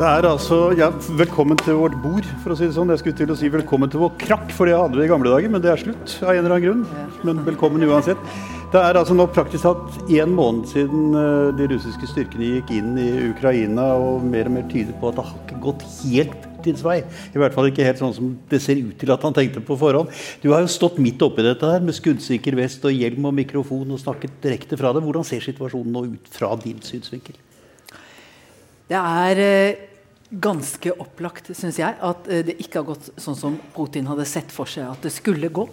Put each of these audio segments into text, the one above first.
Det er altså, ja, Velkommen til vårt bord, for å si det sånn. Jeg skulle til å si velkommen til vår krakk, for det hadde vi i gamle dager, men det er slutt av en eller annen grunn. Men velkommen uansett. Det er altså nå praktisk talt én måned siden uh, de russiske styrkene gikk inn i Ukraina, og mer og mer tyder på at det har ikke gått helt Putins vei. I hvert fall ikke helt sånn som det ser ut til at han tenkte på forhånd. Du har jo stått midt oppi dette her med skuddsikker vest og hjelm og mikrofon og snakket direkte fra det. Hvordan ser situasjonen nå ut fra din synsvinkel? Det er eh, ganske opplagt, syns jeg, at eh, det ikke har gått sånn som Putin hadde sett for seg at det skulle gå.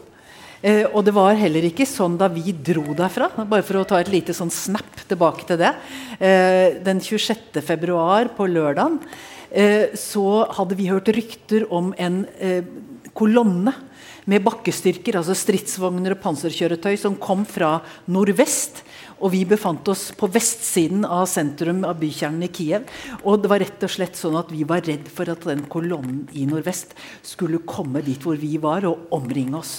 Eh, og det var heller ikke sånn da vi dro derfra. Bare for å ta et lite sånn snap tilbake til det. Eh, den 26. februar på lørdagen eh, så hadde vi hørt rykter om en eh, kolonne med bakkestyrker, altså stridsvogner og panserkjøretøy, som kom fra nordvest og vi befant oss på vestsiden av sentrum av bykjernen i Kiev. Og det var rett og slett sånn at vi var redd for at den kolonnen i nordvest skulle komme dit hvor vi var, og omringe oss.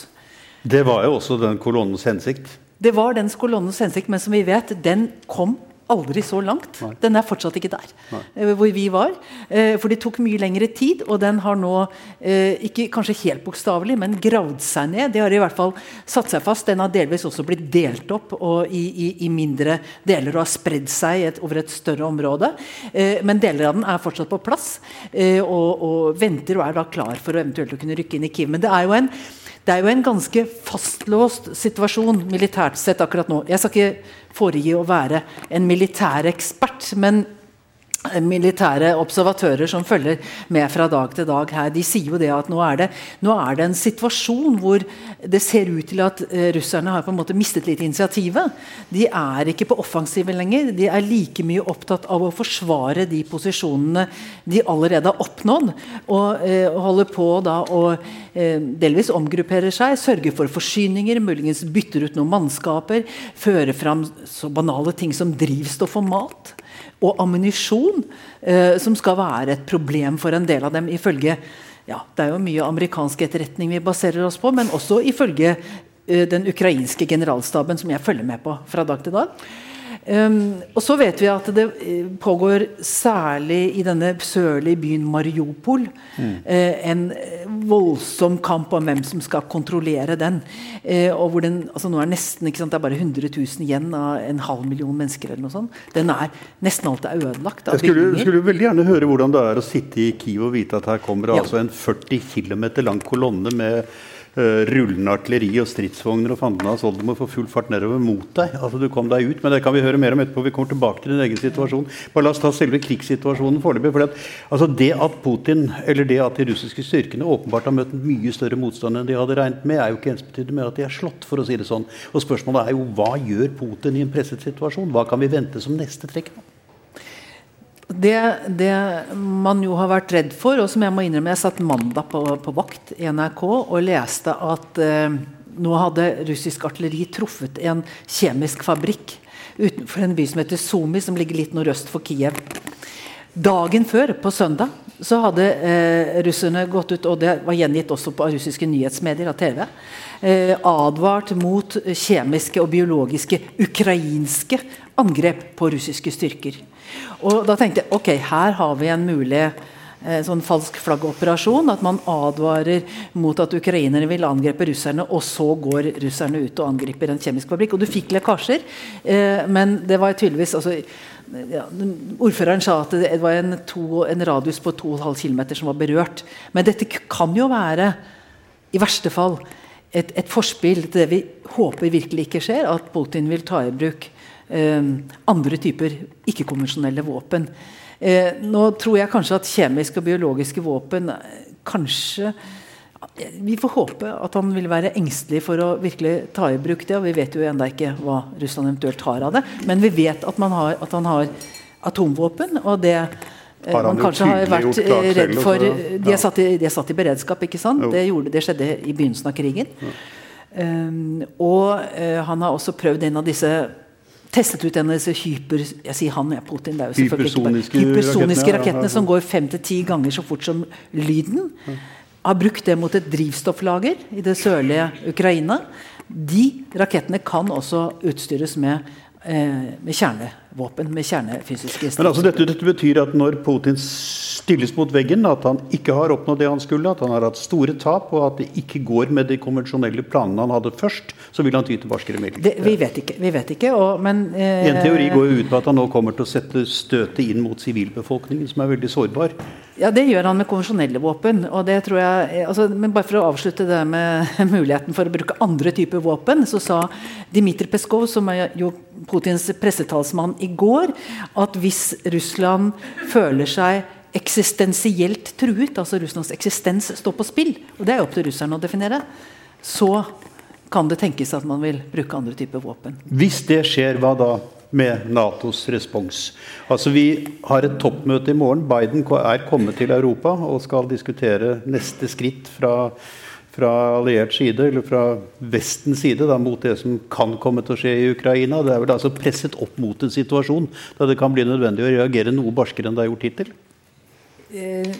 Det var jo også den kolonnens hensikt? Det var den kolonnens hensikt, men som vi vet, den kom aldri så langt. Nei. Den er fortsatt ikke der Nei. Eh, hvor vi var. Eh, for det tok mye lengre tid, og den har nå, eh, ikke kanskje helt bokstavelig, men gravd seg ned. Det har i hvert fall satt seg fast. Den har delvis også blitt delt opp i, i, i, mindre deler og har spredd seg et, over et større område. Men deler av den er fortsatt på plass og, og venter og er da klar for å eventuelt å kunne rykke inn i Kiev. Men det er jo en det er jo en ganske fastlåst situasjon militært sett akkurat nå. Jeg skal ikke foregi å være en militærekspert, men militære observatører som følger med fra dag til dag her, de sier jo det at nå er det, nå er det en situasjon hvor det ser ut til at uh, russerne har på en måte mistet litt initiativet. De er ikke på offensiven lenger. De er like mye opptatt av å forsvare de posisjonene de allerede har oppnådd. Og eh, holder på da å eh, delvis omgrupperer seg, sørger for forsyninger, muligens bytter ut noen mannskaper, fører fram så banale ting som drivstoff og mat og ammunisjon, eh, som skal være et problem for en del av dem, ifølge ja, Det er jo mye amerikansk etterretning vi baserer oss på, men også ifølge eh, den ukrainske generalstaben, som jeg følger med på fra dag til dag. Um, og så vet vi at det eh, pågår særlig i denne sørlige byen Mariupol mm. uh, en voldsom kamp om hvem som skal kontrollere den. Uh, og hvor den, altså nå er nesten, sant, Det er bare 100 000 igjen av en halv million mennesker. eller noe sånt. Den er Nesten alt er ødelagt. Jeg skulle, skulle, veldig gjerne høre hvordan det er å sitte i Kiev og vite at her kommer ja. altså en 40 km lang kolonne med rullende artilleri og stridsvogner og fandenas oldemor for full fart nedover mot deg. Altså Du kom deg ut, men det kan vi høre mer om etterpå. Vi kommer tilbake til din egen situasjon. Bare La oss ta selve krigssituasjonen foreløpig. For altså det at Putin, eller det at de russiske styrkene åpenbart har møtt mye større motstand enn de hadde regnet med, er jo ikke ensbetydende med at de er slått, for å si det sånn. Og spørsmålet er jo hva gjør Putin i en presset situasjon? Hva kan vi vente som neste trekk nå? Det, det, man jo har vært redd for, og som jeg må innrømme Jeg satt mandag på, på vakt i NRK og leste at eh, nå hadde russisk artilleri truffet en kjemisk fabrikk utenfor en by som heter Sumi, som ligger litt nordøst for Kiev. Dagen før, på søndag, så hadde eh, russerne gått ut, og det var gjengitt også på russiske nyhetsmedier av TV, advart mot kjemiske og biologiske ukrainske angrep på russiske styrker. Og da tenkte jeg ok, her har vi en mulig eh, sånn falsk flaggoperasjon. At man advarer mot at ukrainerne vil angripe russerne, og så går russerne ut og angriper en kjemisk fabrikk. Og du fikk lekkasjer, eh, men det var tydeligvis altså, ja, ordføreren sa at det var en, to, en radius på 2,5 km som var berørt. Men dette kan jo være, i verste fall, et, et forspill til det vi håper virkelig ikke skjer, at Putin vil ta i bruk Eh, andre typer ikke-konvensjonelle våpen. Eh, nå tror jeg kanskje at kjemiske og biologiske våpen eh, kanskje vi får håpe at han vil være engstelig for å virkelig ta i bruk det. og Vi vet jo ennå ikke hva Russland eventuelt har av det. Men vi vet at, har, at han har atomvåpen. og det man kanskje har vært redd for de er, satt i, de er satt i beredskap, ikke sant? Det, gjorde, det, skjedde i begynnelsen av krigen. Um, og uh, han har også prøvd en av disse testet ut en av disse hyper, jeg sier han, ja, Putin, det er jo hypersoniske, hypersoniske rakettene som går fem til ti ganger så fort som lyden. Har brukt det mot et drivstofflager i det sørlige Ukraina. De rakettene kan også utstyres med med kjernevåpen, med kjernefysiske Men altså dette, dette, betyr at når Putin stilles mot veggen, at han ikke har oppnådd det han skulle, at han har hatt store tap, og at det ikke går med de konvensjonelle planene han hadde først, så vil han ty til barskere midler? Vi vet ikke. Vi vet ikke og, men, eh, en teori går jo ut på at han nå kommer til å sette støtet inn mot sivilbefolkningen, som er veldig sårbar. Ja, det gjør han med konvensjonelle våpen. og det tror jeg, altså, men bare for å avslutte det med muligheten for å bruke andre typer våpen, så sa Dmitrij Peskov, som er jo Putins pressetalsmann, i går at hvis Russland føler seg eksistensielt truet, altså Russlands eksistens står på spill, og det er opp til russerne å definere, så kan det tenkes at man vil bruke andre typer våpen. Hvis det skjer, hva da? Med Natos respons. Altså Vi har et toppmøte i morgen. Biden er kommet til Europa og skal diskutere neste skritt fra, fra alliert side, eller fra Vestens side, da, mot det som kan komme til å skje i Ukraina. Det er vel altså presset opp mot en situasjon da det kan bli nødvendig å reagere noe barskere enn det er gjort hittil? Eh,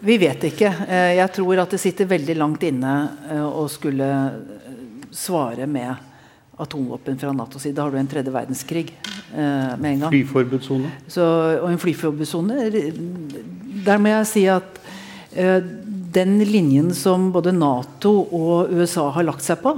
vi vet ikke. Eh, jeg tror at det sitter veldig langt inne eh, å skulle svare med atomvåpen fra Natos side. Da har du en tredje verdenskrig med en gang. Flyforbudssone? Og en flyforbudssone. Der må jeg si at den linjen som både Nato og USA har lagt seg på,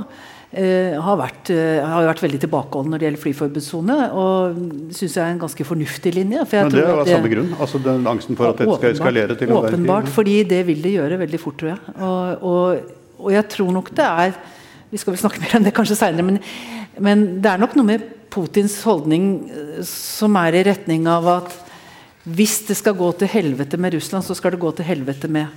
eh, har, vært, uh, har, vært, veldig tilbakeholden når det gjelder flyforbudssone. Og syns jeg er en ganske fornuftig linje. Men det er av samme grunn? Altså den angsten for at dette skal eskalere til å Åpenbart, fordi det vil det gjøre veldig fort, tror jeg. Og, og, og, jeg tror nok det er Vi skal vel snakke mer om det kanskje seinere, men, men, det er nok noe med Putins holdning eh, som er i retning av at hvis det skal gå til helvete med Russland, så skal det gå til helvete med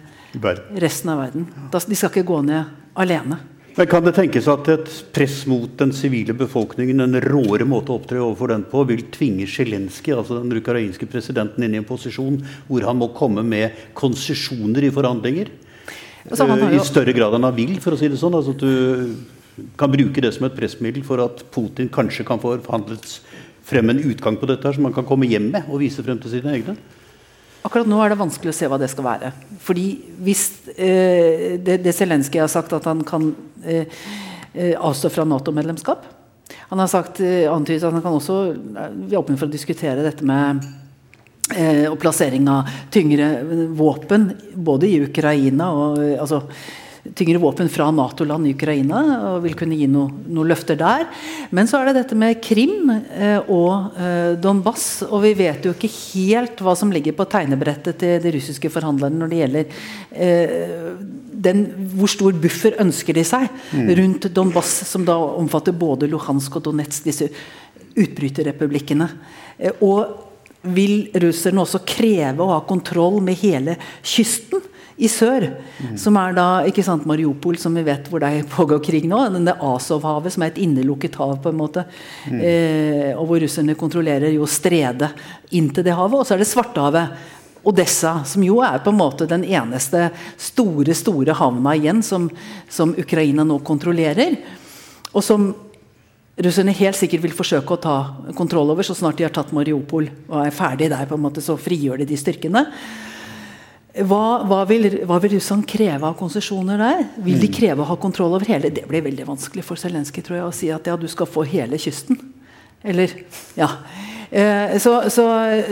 resten av verden. De skal ikke gå ned alene. Men Kan det tenkes at et press mot den sivile befolkningen, en råere måte å opptre overfor den på, vil tvinge Zelenskyj, altså den ukrainske presidenten, inn i en posisjon hvor han må komme med konsesjoner i forhandlinger? Altså, jo... I større grad enn han vil, for å si det sånn. Altså at du kan bruke det som et pressmiddel for at Putin kanskje kan få forhandlet frem en utgang på dette, her, som han kan komme hjem med og vise frem til sine egne? Akkurat nå er det vanskelig å se hva det skal være. Fordi hvis eh, det, det Zelenskyj har sagt, at han kan eh, eh avstå fra Nato-medlemskap Han har sagt eh, antydet at han kan også eh, Vi er åpne for å diskutere dette med eh, og plassering av tyngre våpen, både i Ukraina og altså, tyngre våpen fra Nato-land i Ukraina og vil kunne gi noen noe løfter der. Men så er det dette med Krim eh, og eh, Donbass. Og vi vet jo ikke helt hva som ligger på tegnebrettet til de russiske forhandlerne når det gjelder eh, den, hvor stor buffer ønsker de seg mm. rundt Donbass, som da omfatter både Luhansk og Donetsk, disse utbryterrepublikkene. Eh, og vil russerne også kreve å ha kontroll med hele kysten? i sør. Mm. Som er da ikke sant, Mariupol, som vi vet hvor det pågår krig nå. Denne Azov-havet, som er et innelukket hav, på en måte. Mm. Eh, og hvor russerne kontrollerer jo stredet inn til det havet. Og så er det Svartehavet. Odessa, som jo er på en måte den eneste store store havna igjen som, som Ukraina nå kontrollerer. Og som russerne helt sikkert vil forsøke å ta kontroll over så snart de har tatt Mariupol og er ferdig der. på en måte, Så frigjør de de styrkene. Hva, hva, vil, hva, vil, Russland kreve av konsesjoner der? Vil de mm. kreve å ha kontroll over hele? Det blir veldig vanskelig for Zelenskyj tror jeg, å si at ja, du skal få hele kysten. Eller Ja. Eh, så, så,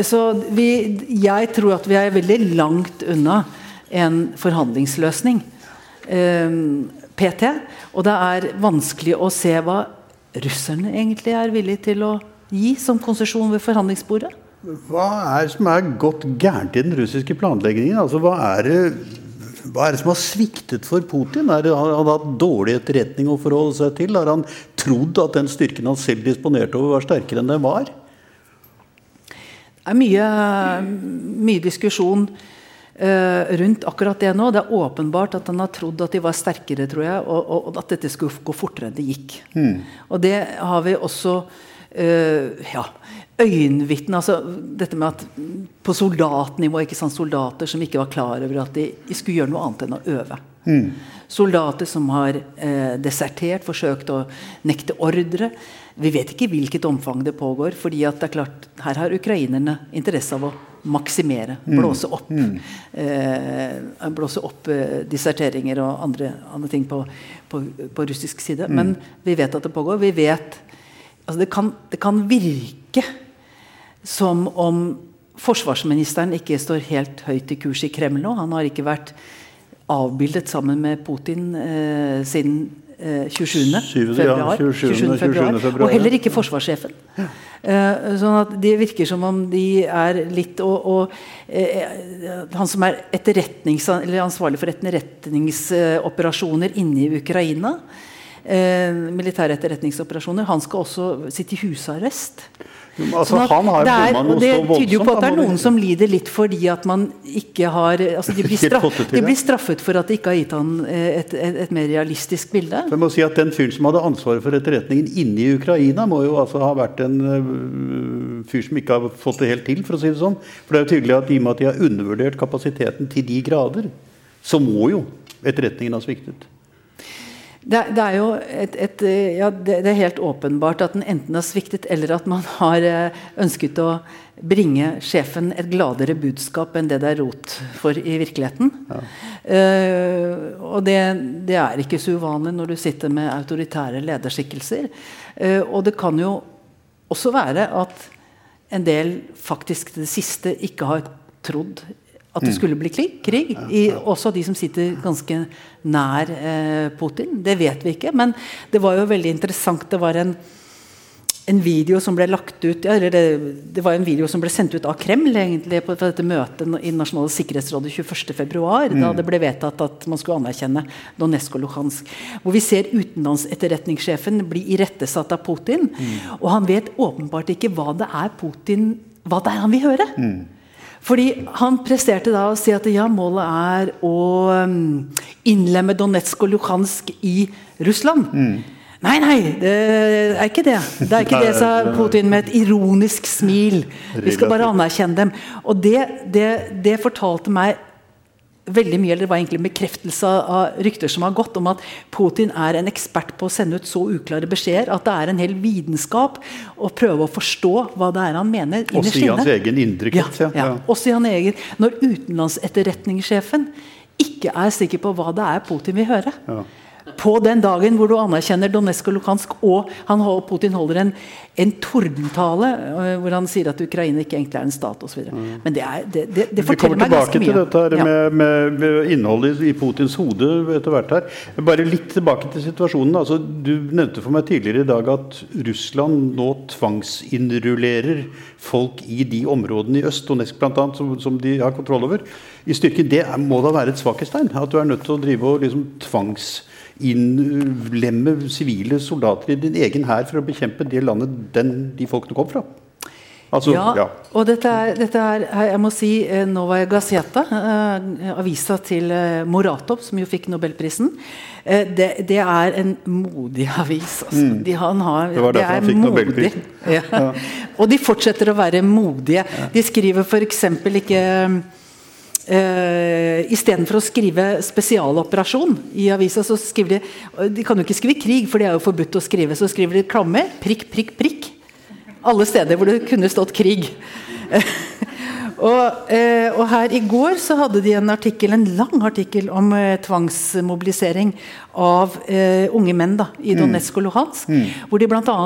så vi, jeg tror at vi er veldig langt unna en forhandlingsløsning. Eh, PT. Og det er vanskelig å se hva russerne egentlig er villige til å gi som konsesjon ved forhandlingsbordet. Hva er det som er gått gærent i den russiske planleggingen? Altså, hva, er det, hva er det som har sviktet for Putin? Det, har han hatt dårlig etterretning å forholde seg til? Har han trodd at den styrken han selv disponerte over, var sterkere enn den var? Det er mye, mye diskusjon rundt akkurat det nå. Det er åpenbart at han har trodd at de var sterkere, tror jeg, og, og, og at dette skulle gå fortere enn det gikk. Mm. Og det har vi også uh, ja, øyenvitne altså Dette med at på soldatnivå ikke sant, Soldater som ikke var klar over at de, skulle gjøre noe annet enn å øve. Mm. Soldater som har eh, desertert, forsøkt å nekte ordre. Vi vet ikke hvilket omfang det pågår. fordi at det er klart, her har ukrainerne interesse av å maksimere. Mm. Blåse opp, mm. eh, blåse opp eh, disserteringer og andre, andre ting på, på, på, russisk side. Mm. Men vi vet at det pågår. Vi vet altså det, kan, det kan virke som om forsvarsministeren ikke står helt høyt i kurs i Kreml nå. Han har ikke vært avbildet sammen med Putin eh, siden eh, 27. 7, februar, ja, 27. 27. februar. Og heller ikke forsvarssjefen. Eh, sånn at Det virker som om de er litt Og, og eh, han som er eller ansvarlig for etterretningsoperasjoner inne i Ukraina, eh, militære etterretningsoperasjoner, han skal også sitte i husarrest. Altså, Sånn at han har det er, det så tyder jo på at det er noen som lider litt fordi at man ikke har altså de, blir Helt straff, fått det til, de blir straffet for at de ikke har gitt han eh, et, et, et mer realistisk bilde. Jeg må si at Den fyren som hadde ansvaret for etterretningen inne i Ukraina, må jo altså ha vært en øh, fyr som ikke har fått det helt til. For å si det sånn. For det er jo tydelig at i og med at de har undervurdert kapasiteten til de grader, så må jo etterretningen ha sviktet. Det, det er jo et, et, ja, det, det er helt åpenbart at den enten har sviktet, eller at man har eh, ønsket å bringe sjefen et gladere budskap enn det det er rot for i virkeligheten. Eh, og det, det er ikke så uvanlig når du sitter med autoritære lederskikkelser. Uh, og det kan jo også være at en del faktisk det siste ikke har trodd at det skulle bli krig. i, også de som sitter ganske nær eh, Putin. Det vet vi ikke. Men det var jo veldig interessant. Det var en, en video som ble lagt ut ja, det, det var en video som ble sendt ut av Kreml egentlig på, dette møtet i Nasjonale sikkerhetsrådet 21.2. Da det ble vedtatt at man skulle anerkjenne Donetsk og Luhansk. Hvor vi ser utenlandsetterretningssjefen bli irettesatt av Putin. Og han vet åpenbart ikke hva det er Putin hva det er han vil høre. Fordi Han presterte da å si at ja, målet er å um, innlemme Donetsk og Luhansk i Russland. Nei, nei, det er ikke det. Det er ikke det, sa Putin med et ironisk smil. Vi skal bare anerkjenne dem. Og det, det, det fortalte meg veldig mye, eller det var egentlig en bekreftelse av rykter som har gått, om at Putin er en ekspert på å sende ut så uklare beskjeder at det er en hel vitenskap å prøve å forstå hva det er han mener Også i hans egen indre Ja, krets. Ja, ja. ja. Også i hans egen. Når utenlandsetterretningssjefen ikke er sikker på hva det er Putin vil høre. På den dagen hvor du anerkjenner Donetsk og Lukansk, og han, Putin holder en, en tordentale øh, hvor han sier at Ukraina ikke egentlig er en stat osv. Men det, er, det, det, det Vi forteller kommer meg ganske tilbake til dette her med, med, innholdet i Putins hode etter hvert her. Bare litt tilbake til situasjonen. Altså, du nevnte for meg tidligere i dag at Russland nå tvangsinnrullerer folk i de områdene i øst, Donetsk bl.a., som, som de har kontroll over. I styrken, Det må da være et svakhetstegn? At du er nødt til å drive og liksom tvangsinnlemme sivile soldater i din egen hær for å bekjempe det landet den, de folkene kom fra? Altså, ja, ja. og dette er, dette er, jeg må si, eh, Novaja Gazeta, eh, avisa til eh, Moratov, som jo fikk nobelprisen, eh, det, det er en modig avis. Altså. De, han har, Mm. Det var derfor er han fikk modig. nobelprisen. Ja. Og de fortsetter å være modige. De skriver f.eks. ikke Uh, Istedenfor å skrive 'spesialoperasjon' i avisa, så skriver de De kan jo ikke skrive 'krig', for det er jo forbudt å skrive. Så skriver de 'klammer', prikk, prikk, prikk. Alle steder hvor det kunne stått 'krig'. og, eh, og her i går så hadde de en artikkel, en lang artikkel om eh, tvangsmobilisering av eh, unge menn da, i Donetsk og Luhansk. Hvor de bl.a.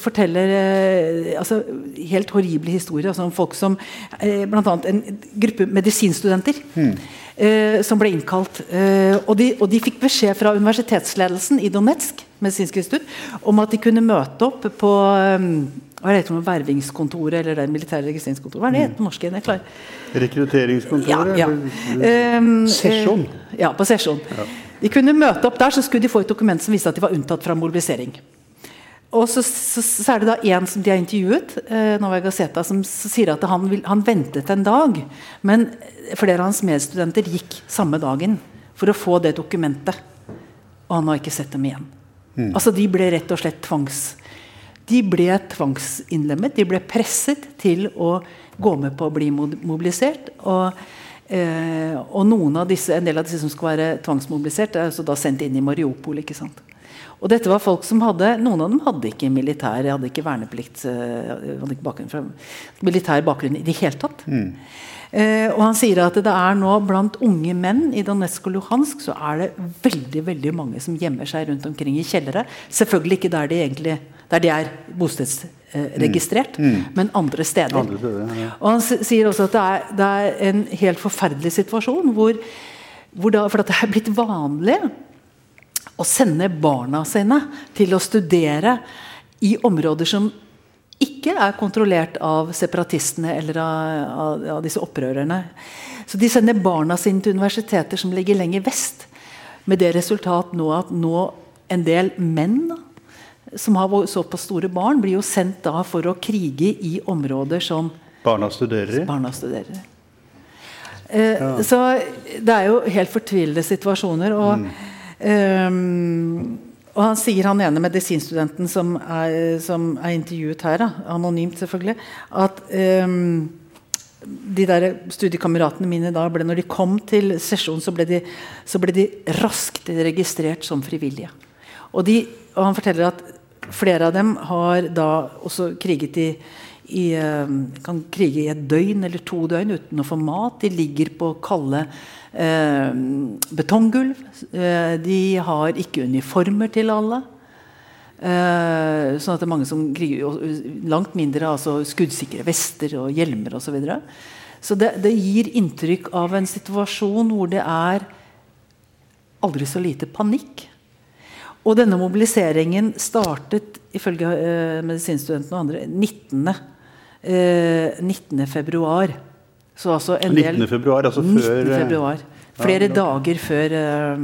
forteller eh, altså, helt horrible historier altså, om folk som eh, Bl.a. en gruppe medisinstudenter. Eh, som ble innkalt. Eh, og, de, og de fikk beskjed fra universitetsledelsen i Donetsk medisinsk institutt, om at de kunne møte opp på hva er det heter, vervingskontoret eller det militære registreringskontoret. Hva er det heter på norsk? igjen? Jeg klarer Rekrutteringskontoret? ja, ja. Um, Sesjon. eh, Ja, på sesjon. De kunne møte opp der, så skulle de få et dokument som viste at de var unntatt fra mobilisering. Og så, så, så er det da en som de har intervjuet, eh, Nova Gazeta, som sier at han, vil, han ventet en dag. Men flere av hans medstudenter gikk samme dagen for å få det dokumentet. Og han har ikke sett dem igjen. Altså De ble rett og slett tvangs... De ble tvangsinnlemmet. De ble presset til å gå med på å bli mobilisert. Og, eh, og disse, en del av disse som skal være tvangsmobilisert, er altså da sendt inn i Mariupol. ikke sant? Og dette var folk som hadde, Noen av dem hadde ikke militær, hadde ikke verneplikt, eh, hadde ikke bakgrunn fra militær bakgrunn i det hele tatt. Eh, og han sier at det er nå blant unge menn i Donetsk og Luhansk så er det veldig veldig mange som gjemmer seg rundt omkring i kjellere. Selvfølgelig ikke der de egentlig der de er bostedsregistrert, Mm. men andre steder. Andre steder, ja. Og han sier også at det er, det er en helt forferdelig situasjon hvor, hvor da, For at det er blitt vanlig å sende barna sine til å studere i områder som ikke er kontrollert av separatistene eller av, av, av disse opprørerne. Så de sender barna sine til universiteter som ligger lenger vest. Med det resultat nå at nå en del menn som har såpass store barn, blir jo sendt da for å krige i områder som Barna studerer i. barna studerer. Eh, Så det er jo helt fortvilede situasjoner. Og, ehm, og han sier han ene medisinstudenten som er, som er intervjuet her, da, anonymt selvfølgelig, at ehm, de der studiekameratene mine da ble, når de kom til sesjon, så ble de, så ble de raskt registrert som frivillige. Og, de, og han forteller at flere av dem har da også kriget i, i eh, kan krige i et døgn eller to døgn uten å få mat. De ligger på kalde eh, betonggulv. Eh, de har ikke uniformer til alle. Eh, sånn at det er mange som kriger langt mindre altså skuddsikre vester og hjelmer osv. Så, videre. så det, det gir inntrykk av en situasjon hvor det er aldri så lite panikk. Og denne mobiliseringen startet ifølge eh, medisinstudentene og andre 19. Eh, 19. februar. Så altså en del 19. februar, altså 19. før eh, februar. Flere ja, dager før, eh,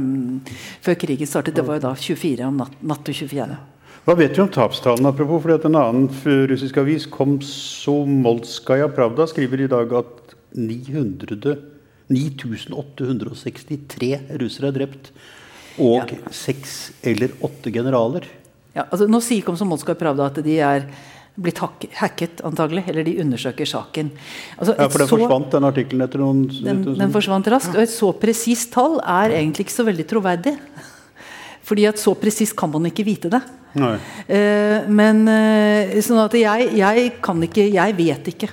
før krigen startet. Det var jo da 24 om natt, natt til 24. Hva vet vi om tapstallene, apropos? fordi at En annen russisk avis, Komsomolskaja Pravda, skriver i dag at 900, 9863 russere er drept. Og seks eller åtte generaler. Ja, altså nå sier Komsomolskaja Pravda at de er blitt hack hacket, antagelig. Eller de undersøker saken. Altså, Ja, For den så- forsvant, den artikkelen, etter noen Den, etter den sånn- forsvant raskt. Og et så presist tall er egentlig ikke så veldig troverdig. Fordi at så presist kan man ikke vite det. Eh, men eh, sånn at jeg, jeg kan ikke Jeg vet ikke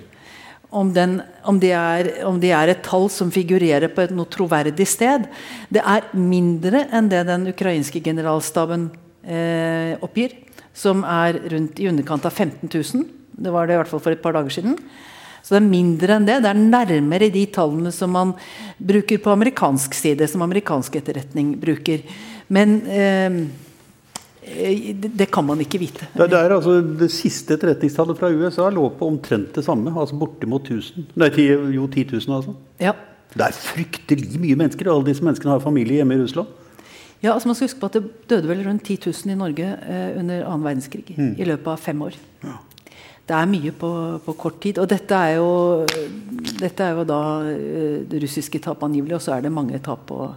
om, den, om, det er, om det er et tall som figurerer på et noe troverdig sted. Det er mindre enn det den ukrainske generalstaben eh, oppgir. Som er rundt i underkant av 15 000. Det var det i hvert fall for et par dager siden. Så det er mindre enn det. Det er nærmere de tallene som man bruker på amerikansk side, som amerikansk etterretning bruker. Men eh, det, det kan man ikke vite. Det, det, er altså, det siste etterretningstallet fra USA lå på omtrent det samme. altså Bortimot 1000. Nei, ti, jo 10 000, altså. Ja. Det er fryktelig mye mennesker. og Alle disse menneskene har familie hjemme i Russland. ja, altså Man skal huske på at det døde vel rundt 10 000 i Norge eh, under annen verdenskrig. I løpet av fem år. Det er mye på, på kort tid. Og dette er jo, dette er jo da eh, det russiske tap angivelig, og så er det mange tap på,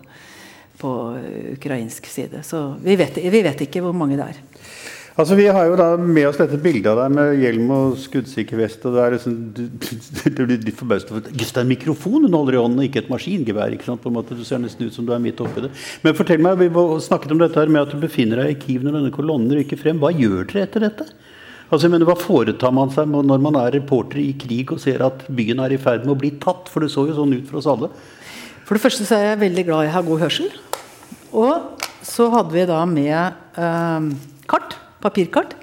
på eh, ukrainsk side. Så vi vet, vi vet ikke hvor mange det er. Altså Vi har jo da med oss dette bildet av deg med hjelm og skuddsikker vest. og det er liksom, Du, du, blir litt forbauset over det er en mikrofon hun holder i hånden, og ikke et maskingevær. ikke sant, på en måte, Du ser nesten ut som du er midt oppi det. Men fortell meg, Vi snakket om dette her med at du befinner deg i Kiev når denne kolonnen rykker frem. Hva gjør dere etter dette? Altså, jeg mener, Hva foretar man seg når man er reporter i krig og ser at byen er i ferd med å bli tatt? For det så jo sånn ut for oss alle. For det første så er jeg veldig glad jeg har god hørsel. Og så hadde vi da med eh, kart. Papirkart.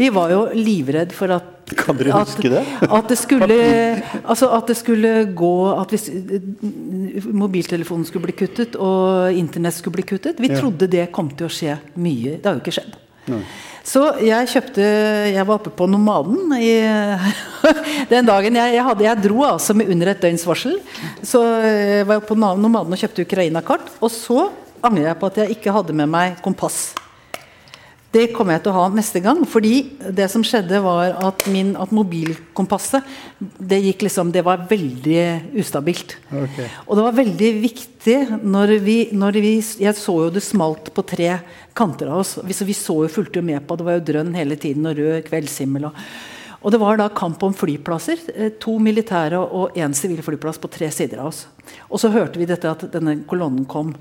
Vi var jo livredd for at Kan dere at, huske det? At det skulle, altså at det skulle gå At hvis mobiltelefonen skulle bli kuttet og internett skulle bli kuttet. Vi Ja. trodde det kom til å skje mye. Det har jo ikke skjedd. Nei. Så jeg kjøpte Jeg var oppe på Nomaden i, den dagen. Jeg, jeg, hadde, jeg dro altså med under et døgns varsel. Så jeg var på Nomaden og kjøpte Ukraina-kart. Og så angrer jeg på at jeg ikke hadde med meg kompass. Det kommer jeg til å ha neste gang. fordi det som skjedde, var at, min, at mobilkompasset det, liksom, det var veldig ustabilt. Okay. Og det var veldig viktig når vi, når vi Jeg så jo det smalt på tre kanter av oss. Vi, så vi så jo fulgte jo med på Det var jo drønn hele tiden og rød kveldshimmel. Og, og det var da kamp om flyplasser. eh, To militære og én sivil flyplass på tre sider av oss. Og så hørte vi dette at denne kolonnen kom.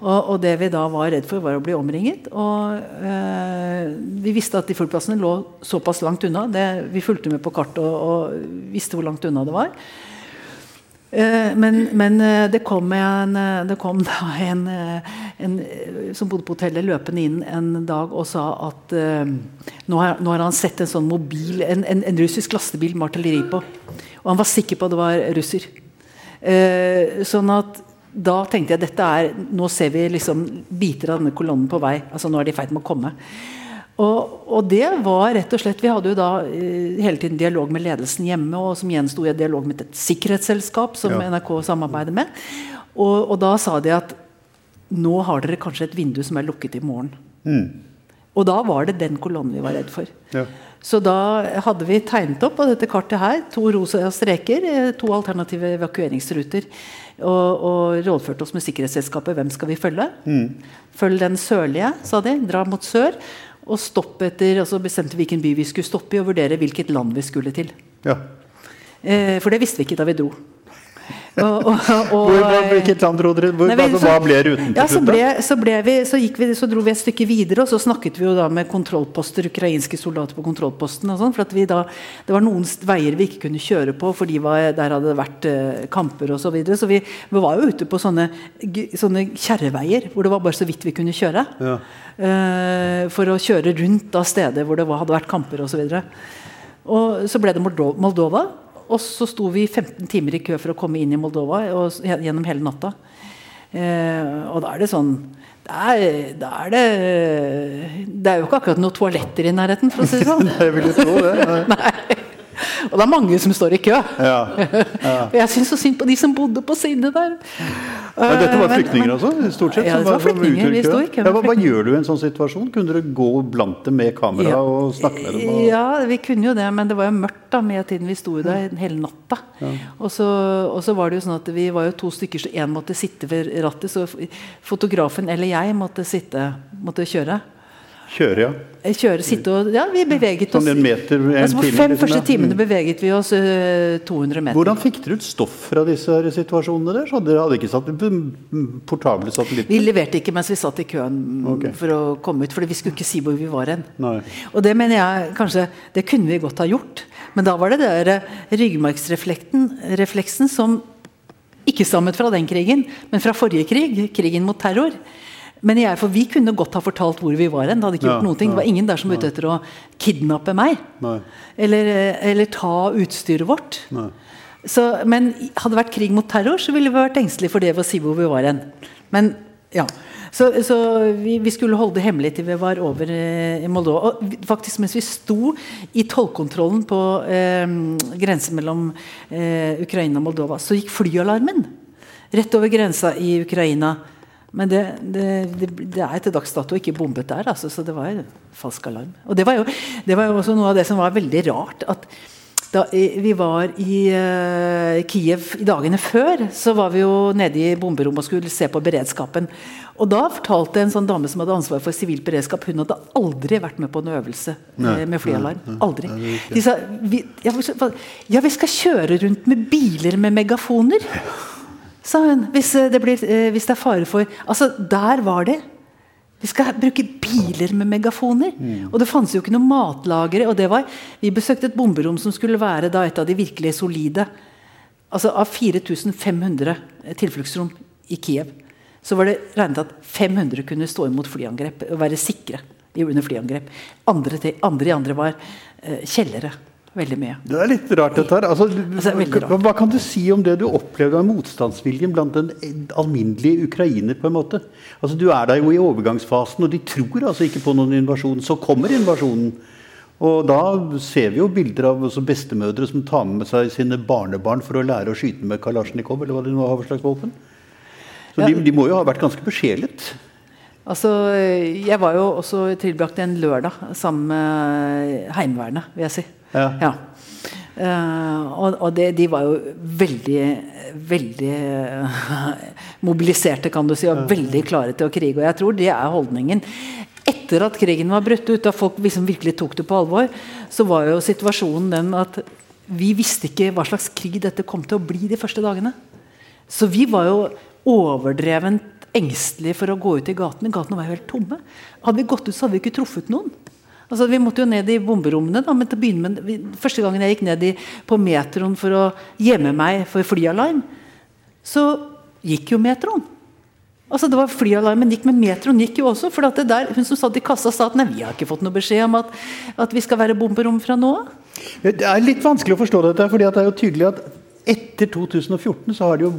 Og, og det vi da var redd for, var å bli omringet. Og eh, vi visste at de flyplassene lå såpass langt unna. Det, vi fulgte med på kartet og, og visste hvor langt unna det var. Eh, men, men eh, det kom, en, eh, det kom da en, en, som bodde på hotellet, løpende inn en dag og sa at eh, nå, har, nå, har, han sett en sånn mobil, en, russisk lastebil med artilleri på. Og han var sikker på at det var russer. Sånn at da tenkte jeg dette er, nå ser vi liksom biter av denne kolonnen på vei. altså Nå er de i ferd med å komme. Og, og, det var rett og slett Vi hadde jo da uh, hele tiden dialog med ledelsen hjemme, og som gjensto i dialog med et sikkerhetsselskap som ja. NRK samarbeider med. Og, og, da sa de at nå har dere kanskje et vindu som er lukket i morgen. Mm. Og da var det den kolonnen vi var redd for. Ja. Så da hadde vi tegnet opp på dette kartet her to rosa streker, eh, to alternative evakueringsruter. Og, og rådførte oss med sikkerhetsselskapet. Hvem skal vi følge? Mm. Følg den sørlige, sa de. Dra mot sør. Og stopp etter, altså bestemte hvilken by vi skulle stoppe i, og vurdere hvilket land vi skulle til. Ja. Eh, for det visste vi ikke da vi dro. Og, og, og, Hvilket land dro dere? Hvor, nei, så, hva ble ruten til ja, så, ble, så, ble vi, så, vi, så, dro vi et stykke videre, og så snakket vi jo da med kontrollposter, ukrainske soldater på kontrollposten. og sånn, for at vi da, Det var noen veier vi ikke kunne kjøre på, var, der hadde det vært uh, kamper osv. Så, videre. så vi, vi, var jo ute på sånne, sånne kjerreveier hvor det var bare så vidt vi kunne kjøre. Ja. Uh, for å kjøre rundt av steder hvor det var, hadde vært kamper osv. Og, og så ble det Moldova. Og så sto vi 15 timer i kø for å komme inn i Moldova og, gjennom hele natta. Eh, og da er det sånn da er, da er, det Det er jo ikke akkurat noen toaletter i nærheten, for å si det sånn. Nei, jeg vil jo tro det. Nei. Nei. Og det er mange som står i kø. Ja. Ja. og jeg syns så synd på de som bodde på siden der. Men dette var flyktninger altså? stort sett? Ja, det var flyktninger. Vi sto i kø. Ja, hva, hva, gjør du i en sånn situasjon? Kunne dere gå blant dem med kamera og snakke med dem? Og... Ja, vi kunne jo det, men det var jo mørkt da med tiden vi sto der hele natta. Og så, og, så, var det jo sånn at vi var jo to stykker, så én måtte sitte ved rattet. Så fotografen eller jeg måtte sitte, måtte kjøre. Kjøre, ja. Eh, kjøre, sitte og Ja, vi beveget oss. Sånn en meter, en altså, på fem liksom, første timene mm. beveget vi oss uh, 200 meter. Hvordan fikk dere ut stoff fra disse situasjonene der? Så dere hadde ikke satt portable satellitter? Vi leverte ikke mens vi satt i køen okay. for å komme ut, for vi skulle ikke si hvor vi var hen. Og det mener jeg kanskje Det kunne vi godt ha gjort, men da var det der eh, ryggmargsrefleksen som ikke stammet fra den krigen, men fra forrige krig, krigen mot terror. Men jeg, for vi kunne godt ha fortalt hvor vi var hen. Det hadde ikke gjort ja, noen ting. Det var ingen der som var ute etter å kidnappe meg. Eller, eller, ta utstyret vårt. Så, men hadde det vært krig mot terror, så ville vi vært engstelige for det ved å si hvor vi var hen. Men ja. Så, så vi, vi, skulle holde det hemmelig til vi var over eh, i Moldova. Og faktisk mens vi sto i tollkontrollen på eh, grensen mellom eh, Ukraina og Moldova, så gikk flyalarmen rett over grensa i Ukraina. Men det, det, det, det, er til dags dato ikke bombet der, altså, så det var en falsk alarm. Og det var, jo, det var jo også noe av det som var veldig rart. at da vi var i uh, Kiev i dagene før, så var vi jo nede i bomberommet og skulle se på beredskapen. Og da fortalte en sånn dame som hadde ansvar for sivil beredskap, hun hadde aldri vært med på en øvelse nei, med flyalarm. Nei, nei, aldri. De sa vi, ja, vi skal kjøre rundt med biler med megafoner sa hun. Hvis eh, det, blir, eh, hvis det er fare for Altså, der var det. Vi skal bruke biler med megafoner. Mm. Og det fantes jo ikke noe matlagre. og det var, Vi besøkte et bomberom som skulle være da et av de virkelig solide. Altså Av 4500 tilfluktsrom i Kiev så var det regnet at 500 kunne stå imot flyangrep og være sikre under flyangrep. Andre, andre i andre var eh, kjellere veldig mye. Det er litt rart, dette her. Altså, altså, hva, hva, kan du si om det du opplevde av motstandsviljen blant den alminnelige ukrainer? på en måte? Altså, Du er der jo i overgangsfasen, og de tror altså ikke på noen invasjon. Så kommer invasjonen. Og da ser vi jo bilder av bestemødre som tar med seg sine barnebarn for å lære å skyte med kalasjnikov, eller hva de nå har for slags våpen. Så ja. de, de må jo ha vært ganske besjelet. Altså, jeg var jo også tilbrakt en lørdag sammen med Heimevernet, vil jeg si. Ja. ja. Uh, og, og det, de var jo veldig, veldig mobiliserte, kan du si, og veldig klare til å krige. Og jeg tror det er holdningen. Etter at krigen var brutt ut, da folk liksom virkelig tok det på alvor, så var jo situasjonen den at vi visste ikke hva slags krig dette kom til å bli de første dagene. Så vi var jo overdrevent engstelige for å gå ut i gatene. Gatene var jo helt tomme. Hadde vi gått ut, så hadde vi ikke truffet noen. Altså, vi måtte jo ned i bomberommene. Da, men til å begynne med, Første gangen jeg gikk ned i, på metroen for å gjemme meg for flyalarm, så gikk jo metroen. Altså det var Flyalarmen gikk, men metroen gikk jo også. for der, Hun som satt i kassa sa at nei, vi har ikke fått noe beskjed om at, at vi skal være bomberom fra nå av. Det er litt vanskelig å forstå dette. for det er jo tydelig at etter 2014 så har det jo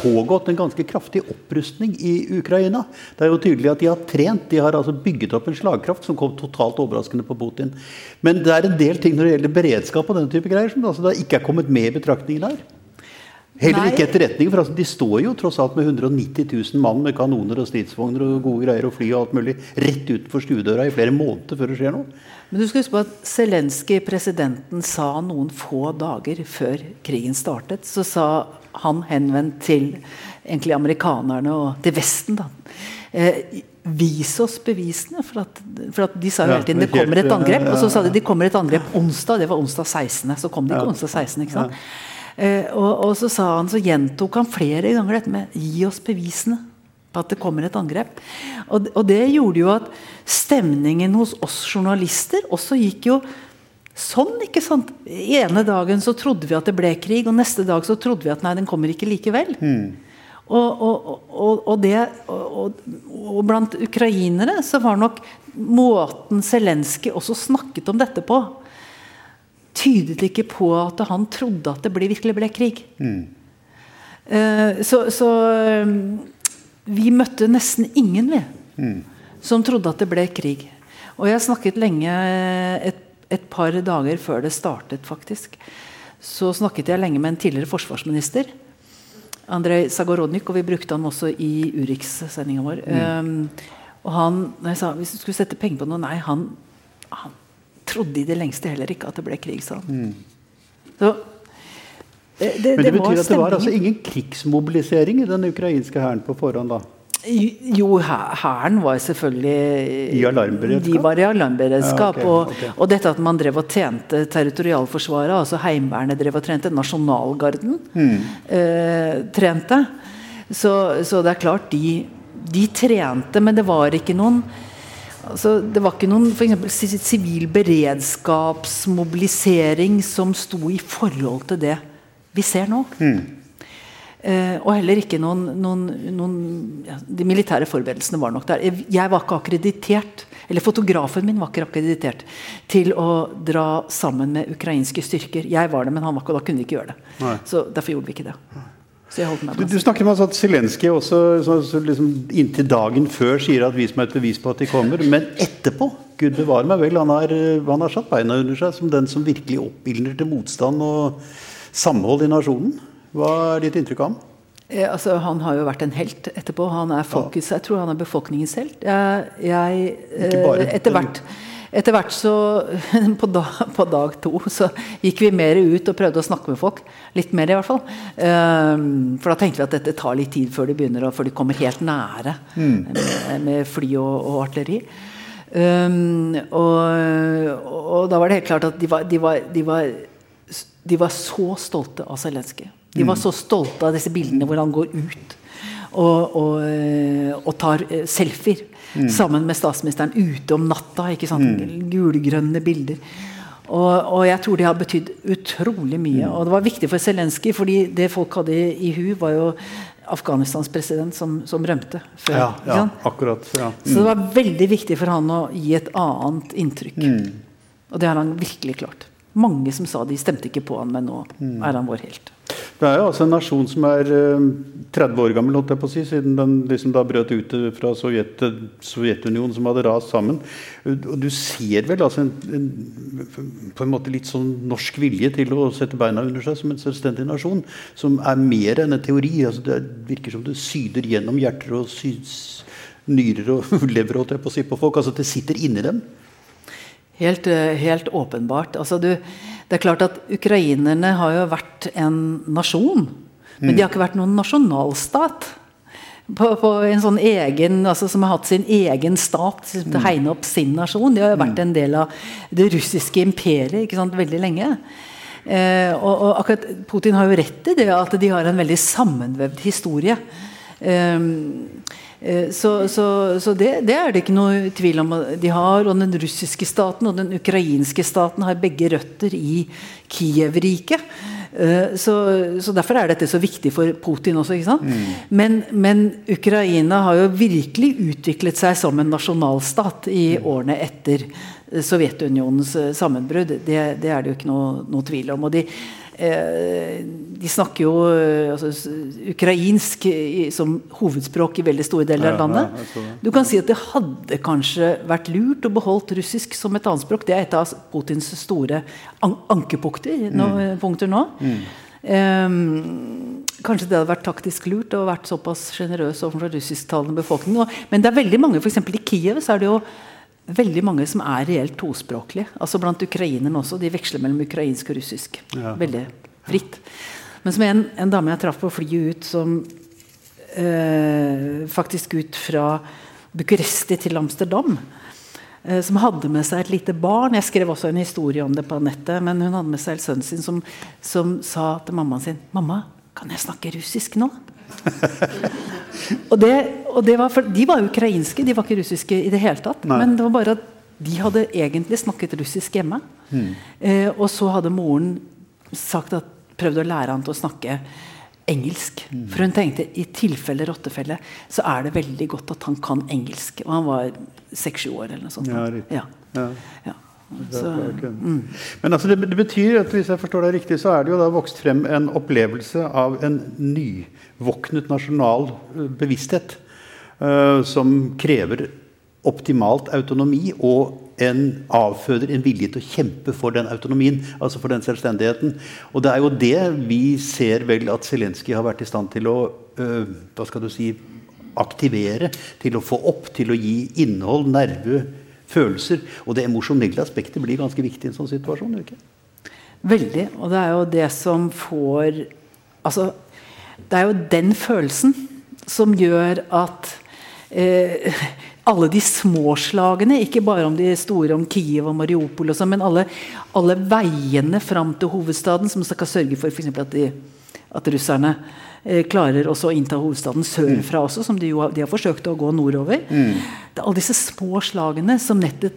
pågått en ganske kraftig opprustning i Ukraina. Det er jo tydelig at de har trent. De har altså bygget opp en slagkraft som kom totalt overraskende på Putin. Men det er en del ting når det gjelder beredskap og den type greier som altså ikke er kommet med i betraktningen her. Heller ikke etterretning, for altså, de står jo tross alt med 190 000 mann med kanoner og stridsvogner og gode greier og fly og alt mulig rett utenfor stuedøra i flere måneder før det skjer noe. Men du skal huske på at Zelenskyj, presidenten, sa noen få dager før krigen startet, så sa han henvendt til egentlig amerikanerne og til Vesten da, eh, Vis oss bevisene. For, at, for at de sa jo hele tiden det kommer et angrep. Og så sa de det kommer et angrep onsdag. Det var onsdag 16. Så kom det ikke onsdag 16. ikke sant? Eh, og, og, så sa han, så gjentok han flere ganger dette med 'gi oss bevisene' på at det kommer et angrep. Og, og det gjorde jo at stemningen hos oss journalister også gikk jo sånn. ikke sant? ene dagen så trodde vi at det ble krig, og neste dag så trodde vi at nei, den kommer ikke likevel. Mm. Og, og, og, det, og, blant ukrainere så var nok måten Zelenskyj også snakket om dette på, tydet ikke på at han trodde at det ble, virkelig ble krig. Mm. Uh, så, så um, vi møtte nesten ingen, vi, mm. som trodde at det ble krig. Og jeg snakket lenge, et, et, par dager før det startet, faktisk. Så snakket jeg lenge med en tidligere forsvarsminister. Andrej Sagorodnyk, og vi brukte han også i Urix-sendinga vår. Mm. Um, og han, når jeg sa hvis du skulle sette penger på noe Nei, han, han trodde i det lengste heller ikke at det ble krig, Sånn. Mm. Så det, det, Men det, betyr at det var altså ingen krigsmobilisering i den ukrainske hæren på forhånd? da? Jo, hæren var selvfølgelig I alarmberedskap? De var i alarmberedskap. Ja, okay, okay. Og, og, dette at man drev og trente territorialforsvaret, altså Heimevernet drev og trente, Nasjonalgarden mm. eh, trente. Så, så, det er klart, de, de trente, men det var ikke noen Altså, det var ikke noen for sivil beredskapsmobilisering som sto i forhold til det vi ser nå. Mm. Eh, og heller ikke noen, noen, noen ja, De militære forberedelsene var nok der. Jeg var ikke akkreditert, eller fotografen min var ikke akkreditert til å dra sammen med ukrainske styrker. Jeg var det, men han var ikke, og da kunne vi ikke gjøre det. Nei. Så derfor gjorde vi ikke det. Du, du, snakker om at Zelenskyj også så, så liksom, inntil dagen før sier at 'vis meg et bevis på at de kommer'. Men etterpå, gud bevare meg vel, han har, han har satt beina under seg som den som virkelig oppildner til motstand og samhold i nasjonen. Hva er ditt inntrykk av ham? Eh, altså, han har jo vært en helt etterpå. Han er folkets, Jeg tror han er befolkningens helt. Jeg, jeg, eh, etter hvert etter hvert så på dag, på dag, to så gikk vi mer ut og prøvde å snakke med folk. Litt mer, i hvert fall. Um, for da tenkte vi at dette tar litt tid før de begynner før de kommer helt nære mm. med, med, fly og, og artilleri. Um, og, og, da var det helt klart at de var, de var, de var, de var så stolte av Zelenskyj. De var mm. så stolte av disse bildene hvor han går ut og, og, og tar eh, selfier mm. sammen med statsministeren ute om natta. ikke sant? Mm. Gulgrønne bilder. Og, og, jeg tror det har betydd utrolig mye. Mm. Og det var viktig for Zelenskyj, fordi det folk hadde i, hu, var jo Afghanistans president som, som rømte før. Ja, ja akkurat. Ja. Mm. Så det var veldig viktig for han å gi et annet inntrykk. Mm. Og det har han virkelig klart. Mange som sa de stemte ikke på han, men nå mm. er han vår helt. Det er jo altså en nasjon som er 30 eh, år gammel, holdt jeg på å si, siden den liksom da brøt ut fra Sovjet, Sovjetunionen, som hadde rast sammen. Og du ser vel altså en, en, på en måte litt sånn norsk vilje til å sette beina under seg som en selvstendig nasjon, som er mer enn en teori. Altså det virker som det syder gjennom hjerter og nyrer og lever holdt jeg på å si, på folk. altså Det sitter inni dem. Helt, eh, helt åpenbart. Altså du, det er klart at Ukrainerne har jo vært en nasjon, men de har ikke vært noen nasjonalstat. På, på en sånn egen, altså Som har hatt sin egen stat til å hegne opp sin nasjon. De har jo vært en del av det russiske imperiet ikke sant, veldig lenge. Eh, og, og, akkurat Putin har jo rett i det at de har en veldig sammenvevd historie. Eh, Eh, så, så, så det, det, er det ikke noe tvil om de har. Og den russiske staten og den ukrainske staten har begge røtter i Kiev-riket. Uh, så, så, Derfor er dette så viktig for Putin også. Mm. Men, men, Ukraina har jo virkelig utviklet seg som en nasjonalstat i mm. årene etter Sovjetunionens sammenbrudd. Det, det, er det jo ikke noe, noe tvil om. og de Eh, de snakker jo eh, altså, ukrainsk som hovedspråk i veldig store deler av landet. Du kan si at det hadde kanskje vært lurt å beholdt russisk som et annet språk. Det er et av Putins store an ankepunkter nå. Punkter nå. Mm. Um, kanskje det hadde vært taktisk lurt å vært såpass sjenerøs overfor russisktalende befolkning. Men det er veldig mange, f.eks. i Kiev så er det jo veldig mange som er reelt tospråklige. Altså Blant ukrainerne også. De veksler mellom ukrainsk og russisk. Ja. Veldig fritt. Men som en, en dame jeg traff på flyet ut, som eh, faktisk ut fra Bucuresti til Amsterdam. Eh, som hadde med seg et lite barn. Jeg skrev også en historie om det på nettet. Men hun hadde med seg sønnen sin som, som sa til mammaen sin 'Mamma, kan jeg snakke russisk nå?' Og, det, og det var for, De var ukrainske, de var ikke russiske i det hele tatt. Nei. Men det var bare at de hadde egentlig snakket russisk hjemme. Mm. Eh, og så hadde moren sagt at, prøvd å lære han til å snakke engelsk. Mm. For hun tenkte i tilfelle rottefelle så er det veldig godt at han kan engelsk. Og han var seks-sju år eller noe sånt. Ja, ja. ja. ja. Så, mm. Men altså det, det, betyr at hvis jeg forstår deg riktig, så er det jo da vokst frem en opplevelse av en nyvåknet nasjonal eh, bevissthet uh, som krever optimalt autonomi og en avføder en vilje til å kjempe for den autonomien, altså for den selvstendigheten. Og det er jo det vi ser vel at Zelenskyj har vært i stand til å uh, hva skal du si, aktivere, til å få opp, til å gi innhold, nerve, følelser. Og det emosjonelle aspektet blir ganske viktig i en sånn situasjon. ikke? Veldig. Og det er jo det som får Altså, det er jo den følelsen som gjør at eh, alle de små slagene, ikke bare om de store om Kiev og Mariupol, og sånt, men alle, alle, veiene fram til hovedstaden som skal sørge for for at, de, at russerne Eh, klarer også å innta hovedstaden sørfra også, som de, jo, de har forsøkt å gå nordover. Mm. Det er alle disse små slagene som nettet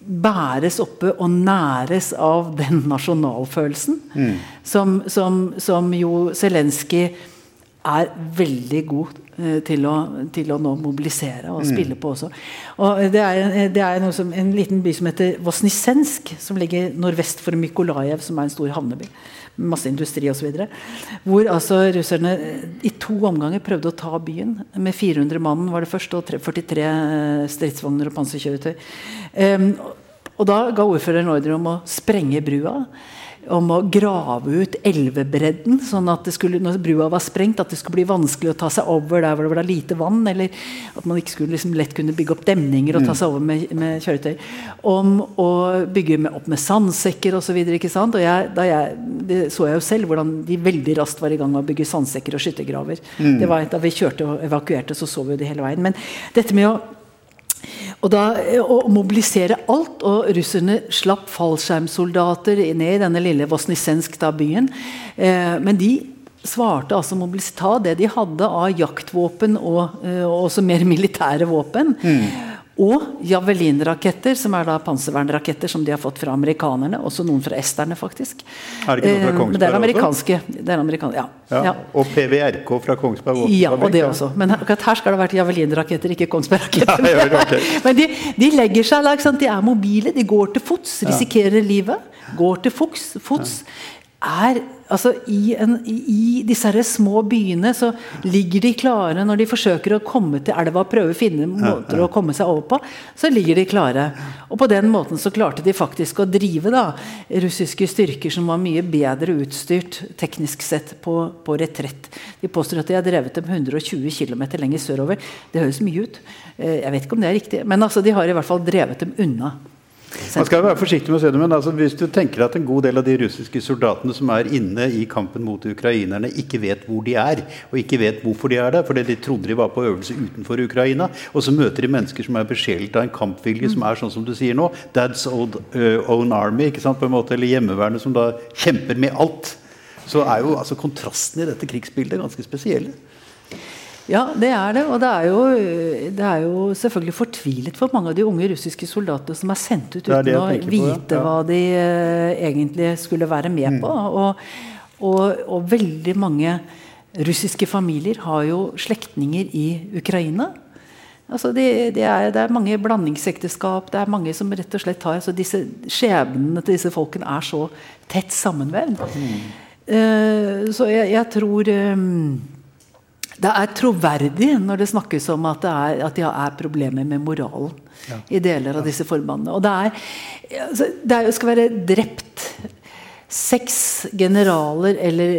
bæres oppe og næres av den nasjonalfølelsen mm. som, som, som, jo Zelenskyj er veldig god eh, til, å, til, å, nå mobilisere og mm. spille på også. Og det er, det er som, en liten by som heter Vosnisensk, som ligger nordvest for Mykolajev, som er en stor havneby masse industri osv. Hvor altså russerne i to omganger prøvde å ta byen. Med 400 mann var det først, og 43 eh, stridsvogner og panserkjøretøy. Um, og da ga ordføreren ordre om å sprenge brua om å grave ut elvebredden, sånn at det skulle, når brua var sprengt, at det skulle bli vanskelig å ta seg over der hvor det var lite vann. Eller at man ikke skulle liksom lett kunne bygge opp demninger og ta seg over med, med kjøretøy. Om å bygge med, opp med sandsekker osv. Det så jeg jo selv, hvordan de veldig raskt var i gang med å bygge sandsekker og skyttergraver. Mm. Det var Da vi kjørte og evakuerte, så så vi det hele veien. Men dette med å og da, Å mobilisere alt, og russerne slapp fallskjermsoldater ned i denne lille Vosnisensk-byen. Eh, men de svarte altså ta det de hadde av jaktvåpen og, eh, og også mer militære våpen. Mm. Og javelinraketter, som er da panservernraketter som de har fått fra amerikanerne. Også noen fra esterne, faktisk. Er det ikke noe fra Kongsberg eh, Men det er amerikanske. Det er amerikan ja, ja. ja, Og PVRK fra Kongsberg? også? Ja, og det også. Men akkurat her skal det ha vært javelinraketter, ikke Kongsberg-raketter. Ja, okay. Men de, de, legger seg liksom, De er mobile, de går til fots, risikerer livet. Går til fots. fots er altså i, en, i, disse her små byene så ligger de klare når de forsøker å komme til elva og prøve å finne måter å komme seg over på. Så ligger de klare. Og på den måten så klarte de faktisk å drive da, russiske styrker som var mye bedre utstyrt teknisk sett på, på retrett. De påstår at de har drevet dem 120 km lenger sørover. Det høres mye ut. Eh, jeg vet ikke om det er riktig, men altså, de har i hvert fall drevet dem unna. Man skal være forsiktig med å si det, men altså, hvis du tenker at en god del av de russiske soldatene som er inne i kampen mot ukrainerne, ikke vet hvor de er, og ikke vet hvorfor de er der, fordi de trodde de var på øvelse utenfor Ukraina, og så møter de mennesker som er besjelet av en kampvilje som er sånn som du sier nå, Dad's old, uh, own army, ikke sant, på en måte, eller hjemmevernet som da kjemper med alt, så er jo altså kontrasten i dette krigsbildet ganske spesielle. Ja, det er det. Og det er, jo, det er jo selvfølgelig fortvilet for mange av de unge russiske soldatene som er sendt ut uten å vite ja. hva de uh, egentlig skulle være med mm. på. Og, Og, og, veldig mange russiske familier har jo slektninger i Ukraina. Altså det, de er, det, er, mange blandingsekteskap. Det er mange som rett og slett har altså disse Skjebnene til disse folkene er så tett sammenvevd. Mm. Uh, så jeg, jeg tror um, det er troverdig når det snakkes om at det er, at det er problemer med moralen ja. i deler av disse forbandene. Og det, er, altså, det er, skal være drept seks generaler eller,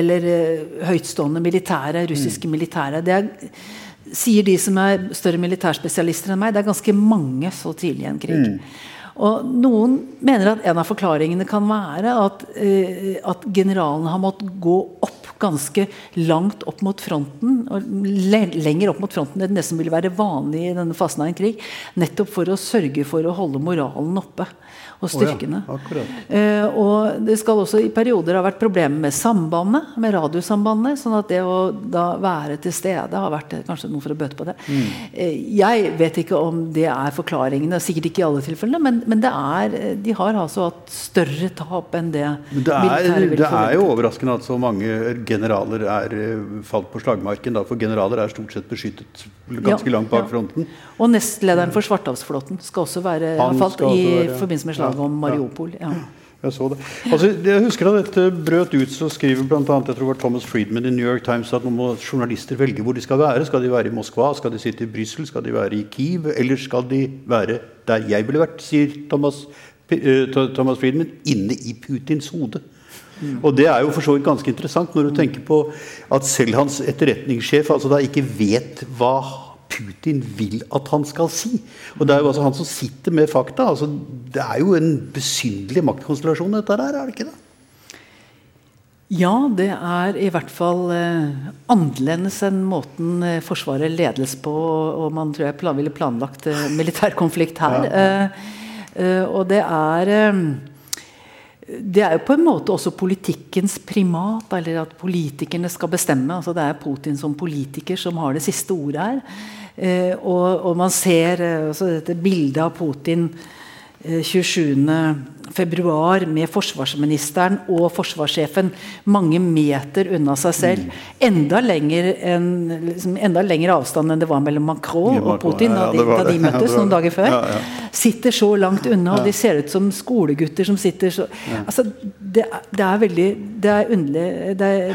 eller uh, høytstående militære, russiske mm. militære. Det er sier de som er større militærspesialister enn meg, det er ganske mange så tidlig i en krig. Mm. Og Noen mener at en av forklaringene kan være at, eh, at generalene har måttet gå opp ganske langt opp mot fronten, og lenger opp mot fronten enn det som ville være vanlig i denne fasen av en krig. Nettopp for å sørge for å holde moralen oppe og styrkene. Oh ja, eh, og det skal også i perioder ha vært problemer med sambandet, med radiosambandet. sånn at det å da være til stede har vært kanskje noe for å bøte på det. Mm. Eh, jeg vet ikke om det er forklaringene, sikkert ikke i alle tilfellene, men, men det er, de har altså hatt større tap enn det, det er, Det er jo overraskende at så mange generaler er eh, falt på slagmarken, da, for generaler er stort sett beskyttet ganske ja, langt bak ja. fronten. Og nestlederen for Svartehavsflåten skal også være, falt i være, forbindelse med slaget om Mariupol. Ja. Jeg så det. Altså, jeg husker Da dette brøt ut, så skriver blant annet, jeg tror det var Thomas Friedman i New York Times at nå må journalister velge hvor de skal være. Skal de være i Moskva, skal de sitte i Brussel, skal de være i Kiev, eller skal de være der jeg ville vært, sier Thomas, uh, Thomas Friedman, inne i Putins hode. Mm. Og Det er jo for så vidt ganske interessant når du tenker på at selv hans etterretningssjef altså da ikke vet hva Putin vil at han skal si. Og Det er jo altså han som sitter med fakta. altså Det er jo en besynderlig maktkonstellasjon, dette her, er det ikke det? Ja, det er i hvert fall eh, annerledes enn måten eh, Forsvaret ledes på. Og man tror jeg plan, ville planlagt eh, militærkonflikt her. Ja. Eh, eh, og det er eh, det er jo på en måte også politikkens primat, eller at politikerne skal bestemme. altså Det er Putin som politiker som har det siste ordet her. Eh, og, og, man ser eh, altså dette bildet av Putin eh, 27 februar med forsvarsministeren og forsvarssjefen mange meter unna seg selv. Mm. Enda lenger, en, liksom, enda lenger avstand enn det var mellom Macron og Putin da de, da de møttes noen dager før. Sitter så langt unna, og de ser ut som skolegutter som sitter så altså, det, det, er veldig Det er underlig. Det er,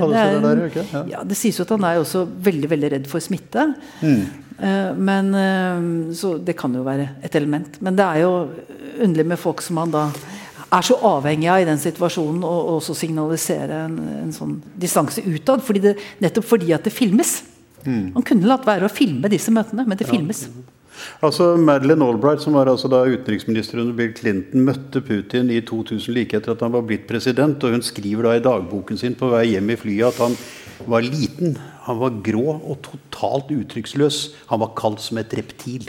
kalles det, der? Ja. det sies jo at han er også veldig, veldig redd for smitte. Mm. Uh, men uh, Så det kan jo være et element. Men det er jo underlig med folk som man da er så avhengig av i den situasjonen, og også signalisere en, en sånn distanse utad. Fordi det, nettopp fordi at det filmes. Mm. Man kunne latt være å filme disse møtene, men det ja. filmes. Altså Madeleine Albright, som var altså da utenriksminister under Bill Clinton, møtte Putin i 2000 like etter at han var blitt president. og Hun skriver da i dagboken sin på vei hjem i flyet at han var liten, han var grå og totalt uttrykksløs. Han var kalt som et reptil.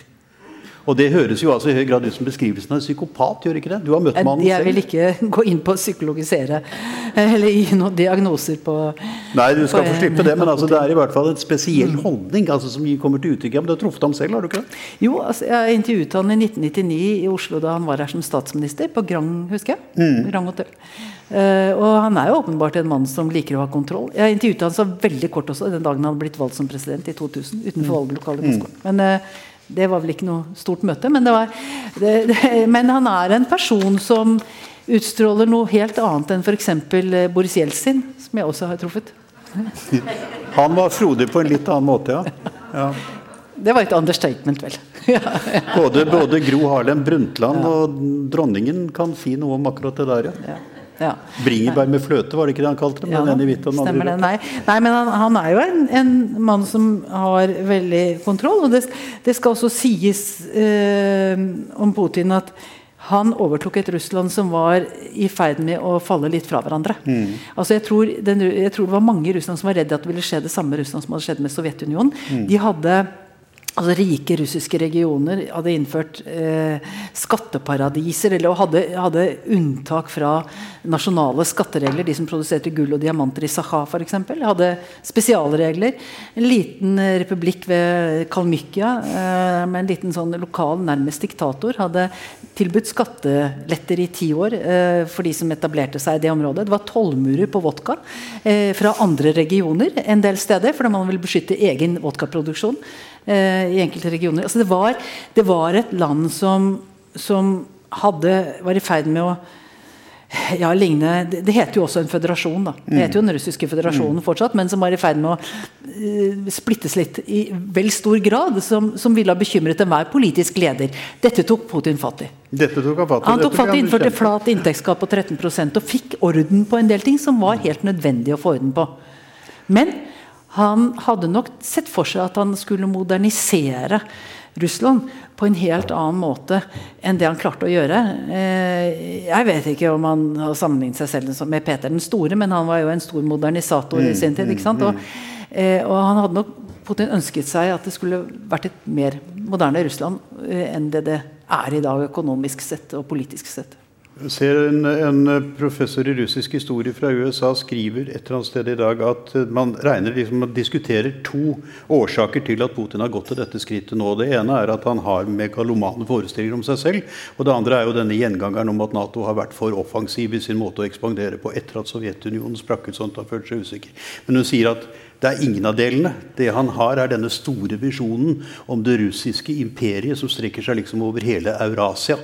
Og det høres jo altså i høy grad ut som beskrivelsen av en psykopat, gjør ikke det? Du har møtt mannen selv. Jeg vil ikke gå inn på å psykologisere eller gi noen diagnoser på Nei, du skal få slippe det, men altså, det er i hvert fall en spesiell mm. holdning altså, som kommer til uttrykk. Ja, men du har truffet ham selv, har du ikke det? Jo, altså, jeg intervjuet han i 1999 i Oslo da han var her som statsminister, på Grang, husker jeg. Mm. Grang Hotel. Uh, og han er jo åpenbart en mann som liker å ha kontroll. Jeg intervjuet han så veldig kort også den dagen han hadde blitt valgt som president i 2000. utenfor mm. valglokalet i skolen. Mm. Men uh, det var vel ikke noe stort møte, men, var, det, det, men han er en person som utstråler noe helt annet enn f.eks. Eh, Boris Jeltsin, som jeg også har truffet. Han var frodig på en litt annen måte, ja. ja. Det var et understatement, vel. både, både, Gro Harlem Brundtland og dronningen kan si noe om akkurat det der, ja. Ja. Bringebær med fløte, var det ikke det han kalte det? Ja, stemmer det. Nei. Nei, men han, han, er jo en, en, mann som har veldig kontroll. Og det, det skal også sies eh, om Putin at han overtok et Russland som var i ferd med å falle litt fra hverandre. Mm. Altså jeg tror, den, jeg tror, det var mange i Russland som var redd at det ville skje det samme Russland som hadde skjedd med Sovjetunionen. Mm. De hadde altså rike russiske regioner hadde innført eh, skatteparadiser eller hadde, hadde, unntak fra nasjonale skatteregler. De som produserte gull og diamanter i Saha f.eks. hadde spesialregler. En liten republikk ved Kalmykia eh, med en liten sånn lokal, nærmest diktator, hadde tilbudt skatteletter i ti år eh, for de som etablerte seg i det området. Det var tollmurer på vodka eh, fra andre regioner en del steder, fordi man ville beskytte egen vodkaproduksjon eh, i enkelte regioner. Altså det, var, det var et land som, som hadde, var i ferd med å ja, ligne det, det, heter jo også en føderasjon. da. Det heter jo den russiske føderasjonen mm. fortsatt, men som var i ferd med å uh, splittes litt i vel stor grad. Som, som ville ha bekymret enhver politisk leder. Dette tok Putin fatt i. Dette tok Han fatt i. Han tok fatt i, innførte flat inntektsskatt på 13% og fikk orden på en del ting som var helt nødvendig å få orden på. Men han hadde nok sett for seg at han skulle modernisere Russland på en helt annen måte enn det han klarte å gjøre. Eh, jeg vet ikke om han har sammenlignet seg selv med Peter den store, men han var jo en stor modernisator i mm, sin tid. ikke sant? Mm, og, mm. eh, og han hadde nok Putin ønsket seg at det skulle vært et mer moderne Russland eh, enn det det er i dag, økonomisk sett og politisk sett. Ser en, en, professor i russisk historie fra USA skriver et eller annet sted i dag at man regner liksom, man diskuterer to årsaker til at Putin har gått til dette skrittet nå. Det ene er at han har megalomane forestillinger om seg selv. Og det andre er jo denne gjengangeren om at Nato har vært for offensiv i sin måte å ekspandere på etter at Sovjetunionen sprakk ut sånn at han følte seg usikker. Men hun sier at det er ingen av delene. Det han har, er denne store visjonen om det russiske imperiet som strekker seg liksom over hele Eurasia.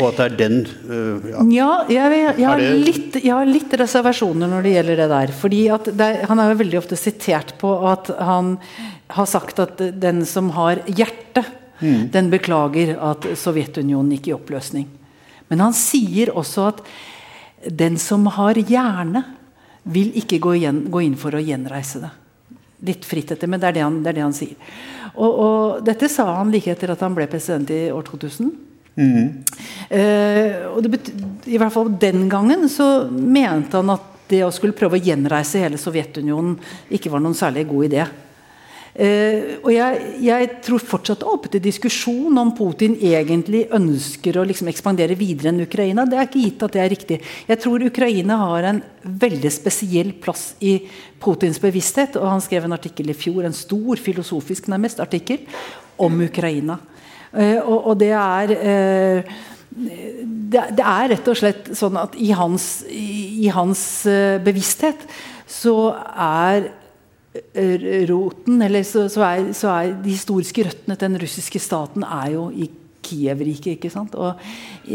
Og at det er den uh, Ja, ja jeg, jeg, har litt, jeg, har litt, reservasjoner når det gjelder det der. fordi det, Han er jo veldig ofte sitert på at han har sagt at den som har hjerte, mm. den beklager at Sovjetunionen gikk i oppløsning. Men han sier også at den som har hjerne, vil ikke gå, igjen, gå inn for å gjenreise det. Litt fritt etter, men det er det han, det er det han sier. Og, og, dette sa han like etter at han ble president i år 2000. Uh, og det I hvert fall den gangen så mente han at det å skulle prøve å gjenreise hele Sovjetunionen ikke var noen særlig god idé. Uh, og jeg, jeg, tror fortsatt det er oppe til diskusjon om Putin egentlig ønsker å liksom ekspandere videre enn Ukraina. Det er ikke gitt at det er riktig. Jeg tror Ukraina har en veldig spesiell plass i Putins bevissthet. og Han skrev en artikkel i fjor, en stor filosofisk nærmest artikkel, om Ukraina. Eh, og, og det er eh, det, det, er rett og slett sånn at i hans, i, i hans eh, bevissthet så er roten, eller så, så, er, så, er, de historiske røttene til den russiske staten er jo i Kiev-riket. ikke sant? Og,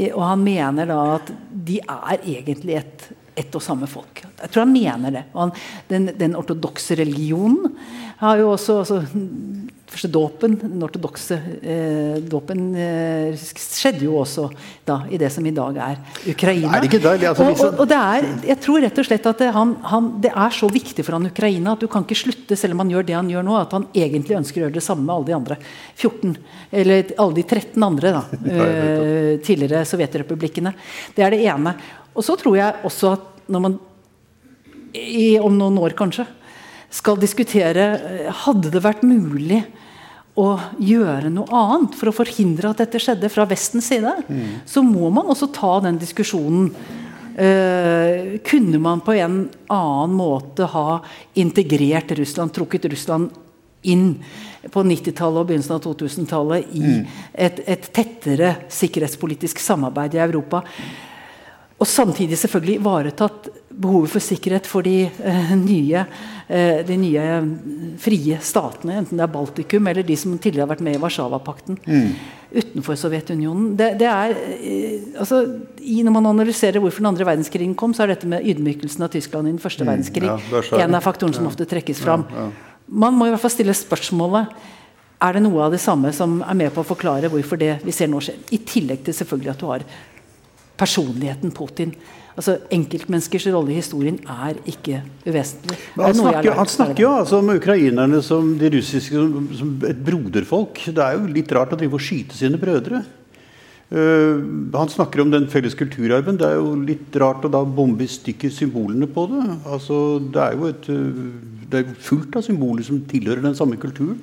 og, han mener da at de er egentlig et, og samme folk. Jeg tror han mener det. Han, den, den ortodokse religionen har jo også, også første dåpen, den ortodokse eh, dåpen, eh, skjedde jo også da, i det som i dag er Ukraina. Er det ikke der, altså, og, og, og, det er, jeg tror rett og slett at det, han, han, det er så viktig for han Ukraina at du kan ikke slutte, selv om han gjør det han gjør nå, at han egentlig ønsker å gjøre det samme med alle de andre 14, eller alle de 13 andre da, eh, tidligere sovjetrepublikkene. Det er det ene. Og så tror jeg også at når man i, om noen år kanskje skal diskutere eh, Hadde det vært mulig å gjøre noe annet for å forhindre at dette skjedde fra Vestens side, mm. så må man også ta den diskusjonen. Uh, kunne man på en annen måte ha integrert Russland, trukket Russland inn på 90-tallet og begynnelsen av 2000-tallet i mm. et, et, tettere sikkerhetspolitisk samarbeid i Europa? Og samtidig selvfølgelig ivaretatt behovet for sikkerhet for de, eh, nye, eh, de nye frie statene, enten det er Baltikum eller de som tidligere har vært med i Warszawapakten mm. utenfor Sovjetunionen. Det, det er, eh, altså, i, når man analyserer hvorfor den andre verdenskrigen kom, så er dette med ydmykelsen av Tyskland i den første mm, verdenskrig ja, en av faktorene som ofte trekkes fram. Ja, ja. Man må i hvert fall stille spørsmålet er det noe av det samme som er med på å forklare hvorfor det vi ser nå skjer. I tillegg til selvfølgelig at du har personligheten Putin. Altså, Enkeltmenneskers rolle i historien er ikke uvesentlig. Han snakker, han snakker, jo altså om ukrainerne som de russiske som, som, et broderfolk. Det er jo litt rart å drive og skyte sine brødre. Uh, han snakker om den felles kulturarven. Det er jo litt rart å da bombe i stykker symbolene på det. Altså, det er jo et, uh, det er fullt av symboler som tilhører den samme kulturen.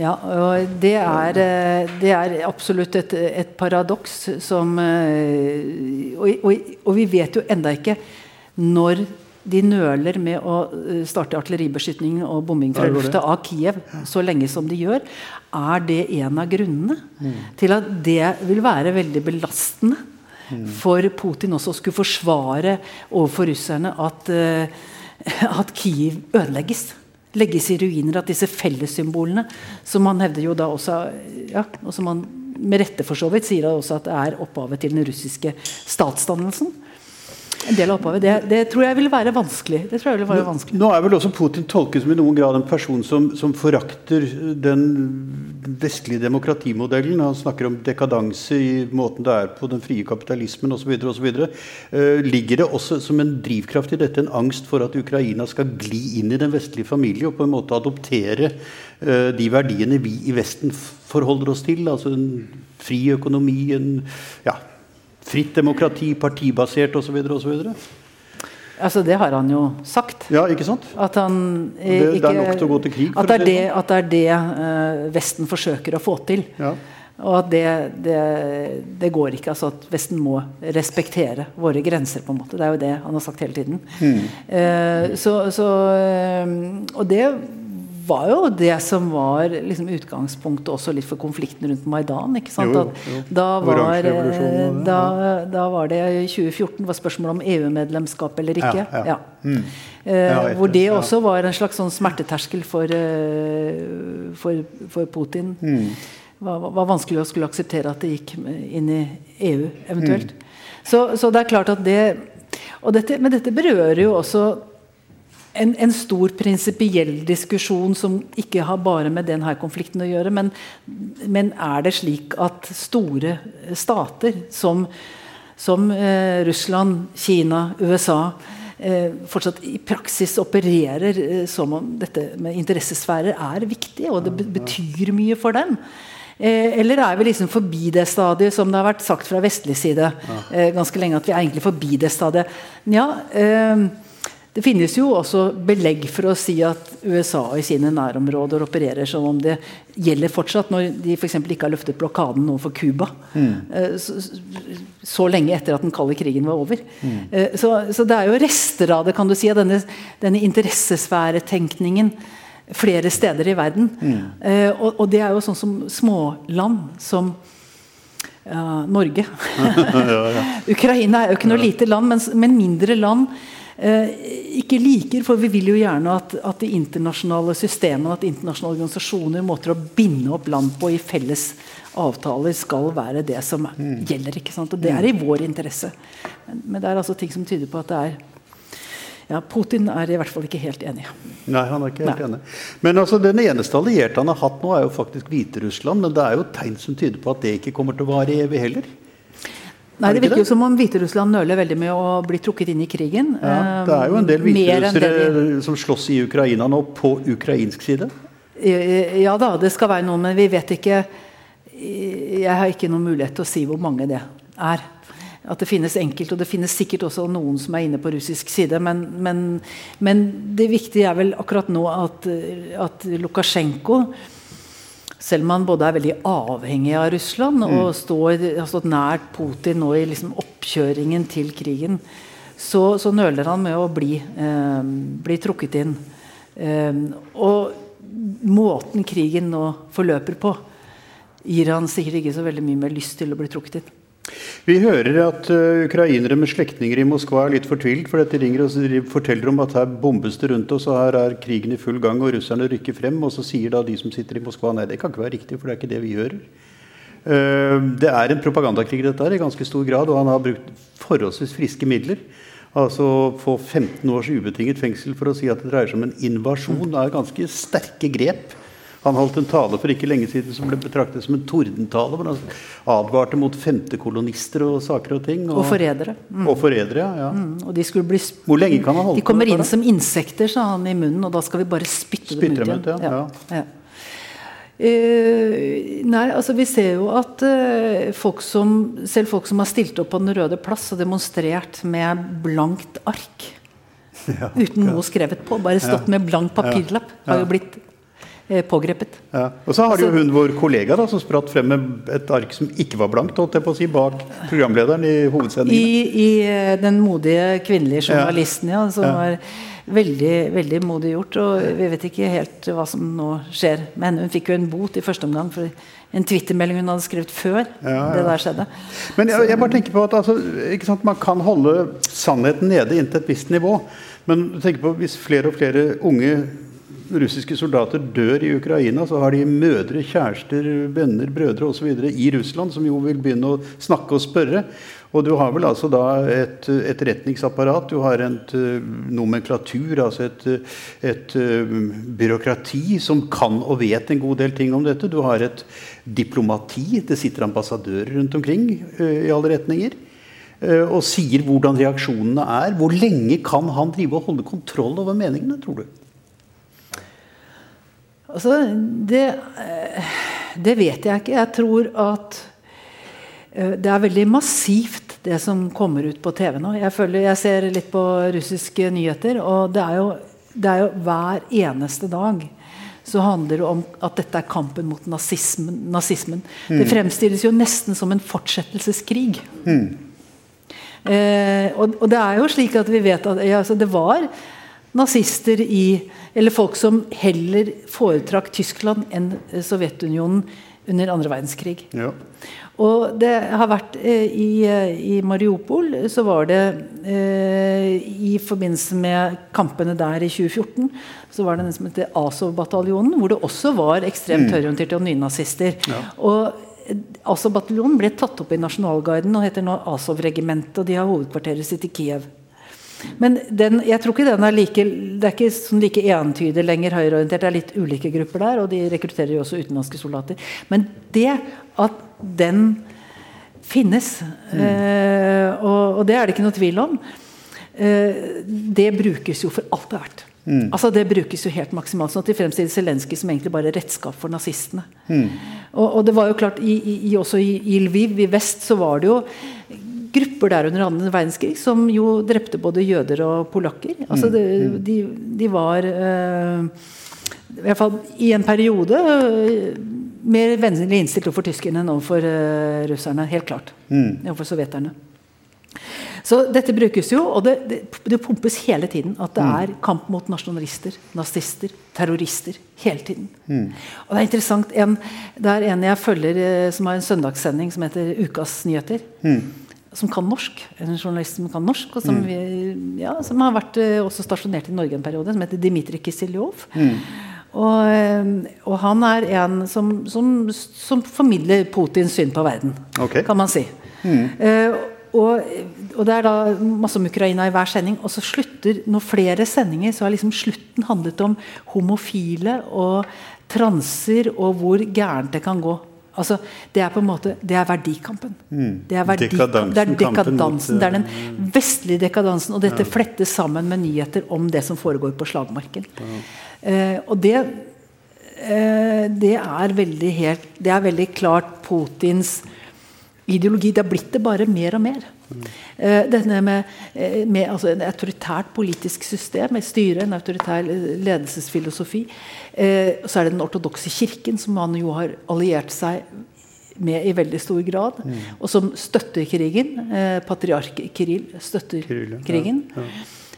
Ja, og det er, eh, det er absolutt et, et paradoks som eh, og, og, og, vi vet jo enda ikke når de nøler med å eh, starte artilleribeskytning og bombing fra lufta av Kiev så lenge som de gjør. Er det en av grunnene mm. til at det vil være veldig belastende mm. for Putin også å skulle forsvare overfor russerne at, at Kiev ødelegges? Legges i ruiner. At disse fellessymbolene, som han hevder jo da også ja, og som han med rette for så vidt sier også at det er opphavet til den russiske statsdannelsen en del av opphavet. Det, det, tror jeg vil være vanskelig. Det tror jeg vil være vanskelig. Nå er vel også Putin tolket som i noen grad en person som, som forakter den vestlige demokratimodellen. Han snakker om dekadanse i måten det er på den frie kapitalismen osv. Uh, ligger det også som en drivkraft i dette en angst for at Ukraina skal gli inn i den vestlige familie og på en måte adoptere uh, de verdiene vi i Vesten forholder oss til? Altså en fri økonomi, en ja, fritt demokrati, partibasert osv. osv.? Altså, det har han jo sagt. Ja, ikke sant? At han det, ikke, det er nok til å gå til krig? At det er det, at det, er det uh, Vesten forsøker å få til. Ja. Og at det, det, det, går ikke. altså At Vesten må respektere våre grenser. på en måte, Det er jo det han har sagt hele tiden. Mm. Uh, så, så uh, Og det var jo det som var liksom, utgangspunktet også litt for konflikten rundt Maidan. ikke sant? Jo, jo. Da, var, eh, da, da, var det 2014 var spørsmålet om EU-medlemskap eller ikke. Ja, ja. Mm. Eh, hvor det også var en slags sånn smerteterskel for, uh, for, for Putin. Mm. Var, var, vanskelig å skulle akseptere at det gikk inn i EU, eventuelt. Mm. Så, så, det er klart at det og dette, Men dette berører jo også en, en, stor prinsipiell diskusjon som ikke har bare med denne konflikten å gjøre. Men, men er det slik at store stater som, som eh, Russland, Kina, USA eh, fortsatt i praksis opererer eh, som om dette med interessesfærer er viktig, og det betyr mye for dem? Eh, eller er vi liksom forbi det stadiet, som det har vært sagt fra vestlig side eh, ganske lenge, at vi er egentlig forbi det stadiet? Ja, eh, det finnes jo også belegg for å si at USA i sine nærområder opererer som om det gjelder fortsatt, når de f.eks. ikke har løftet blokaden overfor Cuba mm. Eh, så, så, lenge etter at den kalde krigen var over. Mm. Eh, så, så, det er jo rester av det, kan du si, av denne, denne interessesfæretenkningen flere steder i verden. Mm. Eh, og, og, det er jo sånn som småland som uh, Norge. Ukraina er jo ikke noe lite land, men, men mindre land ikke liker. For vi vil jo gjerne at, at de internasjonale systemene, at internasjonale organisasjoner, måter å binde opp land på i felles avtaler, skal være det som mm. gjelder. ikke sant? Og det er i vår interesse. Men, men det er altså ting som tyder på at det er ja, Putin er i hvert fall ikke helt enig. Nei, han er ikke helt Nei. enig. Men altså, den eneste allierte han har hatt nå, er jo faktisk Hviterussland. Men det er jo tegn som tyder på at det ikke kommer til å vare evig heller. Nei, Det virker jo som om Hviterussland nøler veldig med å bli trukket inn i krigen. Ja, det er jo en del eh, hviterussere de... som slåss i Ukraina nå, på ukrainsk side? Ja da, det skal være noen, men vi vet ikke Jeg har ikke noen mulighet til å si hvor mange det er. At det finnes enkelt, og det finnes sikkert også noen som er inne på russisk side. Men, men, men det viktige er vel akkurat nå at, at Lukasjenko selv om han både er veldig avhengig av Russland og mm. står, har stått nært Putin nå i liksom oppkjøringen til krigen, så, så, nøler han med å bli, eh, bli trukket inn. Eh, og måten krigen nå forløper på, gir han sikkert ikke så veldig mye mer lyst til å bli trukket inn. Vi hører at uh, ukrainere med slektninger i Moskva er litt fortvilt. For dette ringer og forteller om at her bombes det rundt oss, og her er krigen i full gang, og russerne rykker frem. Og så sier da de som sitter i Moskva nei, det kan ikke være riktig, for det er ikke det vi hører. Uh, det er en propagandakrig dette her, i ganske stor grad, og han har brukt forholdsvis friske midler. Altså Få 15 års ubetinget fengsel for å si at det dreier seg om en invasjon, er ganske sterke grep. Han holdt en tale for ikke lenge siden som ble betraktet som en tordentale. hvor Han advarte mot femtekolonister og saker og ting. Og, og forrædere. Mm. Og forrædere, ja. Mm. Og de skulle bli Hvor lenge kan han holde De kommer inn som insekter, sa han i munnen, og da skal vi bare spytte, spytte dem ut igjen. Ja. Ja. Uh, nei, altså Vi ser jo at uh, folk som, selv folk som har stilt opp på Den røde plass og demonstrert med blankt ark, ja, uten noe skrevet på, bare stått med blank papirlapp, har jo blitt pågrepet. Ja. Og så har altså, jo hun vår kollega da, som spratt frem med et ark som ikke var blankt, holdt jeg på å si, bak programlederen i hovedsendingen. I, i eh, den modige kvinnelige journalisten, ja, som ja. var veldig, veldig modig gjort. Og vi vet ikke helt hva som nå skjer. Men hun fikk jo en bot i første omgang. for en twittermelding hun hadde skrevet før ja, ja. det der skjedde. Men jeg, jeg bare tenker på at altså, sant, Man kan holde sannheten nede inntil et visst nivå. Men tenk på hvis flere og flere unge russiske soldater dør i Ukraina, så har de mødre, kjærester, venner, brødre osv. i Russland som jo vil begynne å snakke og spørre. Og du har vel altså da et etterretningsapparat, du har en eh, nomenklatur, altså et, et, eh, byråkrati som kan og vet en god del ting om dette. Du har et diplomati, det sitter ambassadører rundt omkring uh, i alle retninger. Og sier hvordan reaksjonene er. Hvor lenge kan han drive og holde kontroll over meningene, tror du? Altså, det, det vet jeg ikke. Jeg tror at Eh, det er veldig massivt, det som kommer ut på TV nå. Jeg, føler, jeg ser litt på russiske nyheter, og det er, jo, det er jo hver eneste dag så handler det om at dette er kampen mot nazismen. nazismen. Mm. Det fremstilles jo nesten som en fortsettelseskrig. Mm. Eh, og, og, det er jo slik at vi vet at ja, altså det var nazister i Eller folk som heller foretrakk Tyskland enn Sovjetunionen under andre verdenskrig. Ja. Og det har vært eh, i, eh, i, Mariupol så var det eh, I forbindelse med kampene der i 2014 så var det den som heter Azov-bataljonen, hvor det også var ekstremt mm. høyreorienterte og nynazister. Ja. Og Azov-bataljonen ble tatt opp i Nasjonalgarden og heter nå Azov-regimentet. Og de har hovedkvarteret sitt i Kiev. Men den, jeg tror ikke den er like det er ikke sånn like entydig lenger høyreorientert. Det er litt ulike grupper der, og de rekrutterer jo også utenlandske soldater. Men det at den finnes, mm. eh, og, og, det er det ikke noe tvil om, eh, det brukes jo for alt det er verdt. Mm. Altså Det brukes jo helt maksimalt. sånn at De fremstiller Zelenskyj som egentlig bare redskap for nazistene. Mm. Og, og, det var jo klart, i, i, også i, i Lviv i vest så var det jo grupper der under annen verdenskrig som jo drepte både jøder og polakker. Altså det, mm. de, de, var uh, i hvert fall i en periode uh, mer vennlig innstilt overfor tyskerne enn overfor uh, russerne. Helt klart. Mm. Overfor sovjeterne. Så dette brukes jo, og det, det, det, pumpes hele tiden at det mm. er kamp mot nasjonalister, nazister, terrorister. Hele tiden. Mm. Og det er interessant en, Det er en jeg følger som har en søndagssending som heter Ukas nyheter. Mm som kan norsk. En journalist som kan norsk, og som, mm. vi, ja, som har vært uh, også stasjonert i Norge en periode, som heter Dmitrij Kisiljov. Mm. Og, eh, og, han er en som, som, som, formidler Putins syn på verden, okay. kan man si. Mm. Uh, og, og, det er da masse om Ukraina i hver sending. Og så slutter når flere sendinger så har liksom slutten handlet om homofile og transer og hvor gærent det kan gå. Altså, det er på en måte, det er verdikampen. Mm. Det er, verdi, dekadansen, det er dekadansen. Det er den vestlige dekadansen. Og dette ja. flettes sammen med nyheter om det som foregår på slagmarken. Ja. Eh, og det, eh, det, er veldig helt, det er veldig klart Putins ideologi. Det har blitt det bare mer og mer. Mm. Eh, denne med, eh, med altså en autoritært politisk system, et styre, en autoritær ledelsesfilosofi. Eh, så er det den ortodokse kirken, som man jo har alliert seg med i veldig stor grad, mm. og som støtter krigen. Eh, patriark Kiril støtter Kirill, ja. krigen. Ja.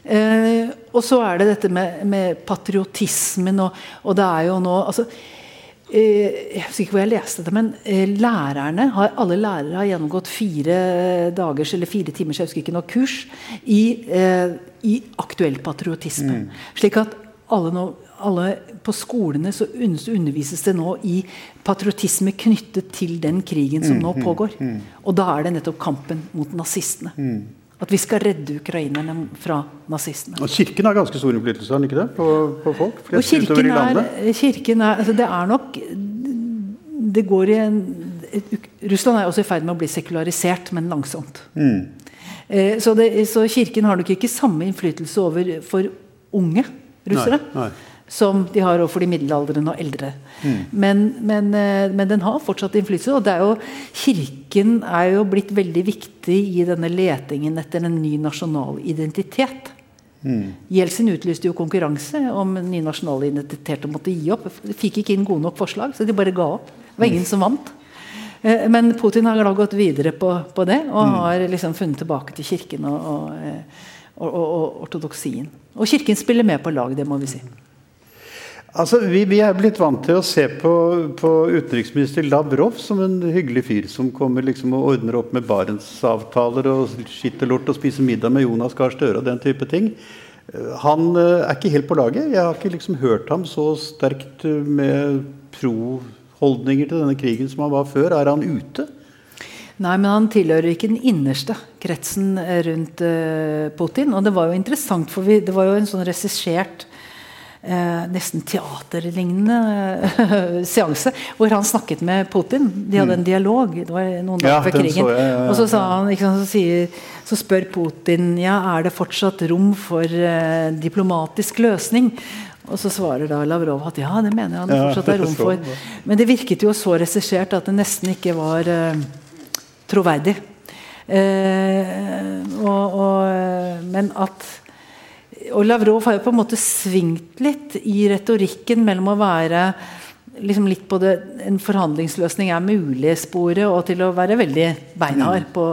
Eh, og så er det dette med, med patriotismen, og, og, det er jo nå altså, Jeg husker ikke hvor jeg leste det, men eh, lærerne har, alle lærere har gjennomgått fire dagers eller fire timers jeg husker ikke noe, kurs i, eh, i aktuell patriotisme. Mm. Slik at alle nå alle, på skolene så undervises det nå i patriotisme knyttet til den krigen som mm, nå mm, pågår. Mm, Og da er det nettopp kampen mot nazistene. Mm. At vi skal redde ukrainerne fra nazistene. Og Kirken har ganske stor innflytelse ikke det, på, på folk? Og kirken er, kirken er altså Det er nok det går i en, Russland er også i ferd med å bli sekularisert, men langsomt. Mm. Eh, så, det, så, Kirken har nok ikke samme innflytelse over for unge russere. Nei, nei som de har overfor de middelaldrende og eldre. Mm. Men, men, eh, men, den har fortsatt innflytelse. Og det er jo, Kirken er jo blitt veldig viktig i denne letingen etter en ny nasjonal identitet. Mm. Jeltsin utlyste jo konkurranse om ny nasjonal identitet og måtte gi opp. De fikk ikke inn gode nok forslag, så de bare ga opp. Det var ingen som vant. Eh, men Putin har gått videre på, på det og mm. har liksom funnet tilbake til kirken og, og, eh, og, og ortodoksien. Og kirken spiller med på lag, det må vi si. Altså, vi, vi, er blitt vant til å se på, på, utenriksminister Lavrov som en hyggelig fyr som kommer liksom og ordner opp med Barentsavtaler og skittelort og spiser middag med Jonas Gahr Støre og den type ting. Han eh, er ikke helt på laget. Jeg har ikke liksom hørt ham så sterkt eh, med pro-holdninger til denne krigen som han var før. Er han ute? Nei, men han tilhører ikke den innerste kretsen rundt uh, Putin. Og det var jo interessant, for vi, det var jo en sånn regissert eh, nesten teaterlignende eh, seanse, hvor han snakket med Putin. De hadde en mm. dialog. Det var noen dager ja, før krigen. Så, ja, ja, og så, sa han, sant, så, sier, så, spør Putin ja, er det fortsatt rom for eh, diplomatisk løsning. Og så svarer da Lavrov at ja, det mener han det fortsatt er rom for. Men det virket jo så regissert at det nesten ikke var eh, troverdig. Eh, og, og, men at og Lavrov har jo på en måte svingt litt i retorikken mellom å være liksom litt på det, en forhandlingsløsning er mulig-sporet, og til å være veldig beinhard på,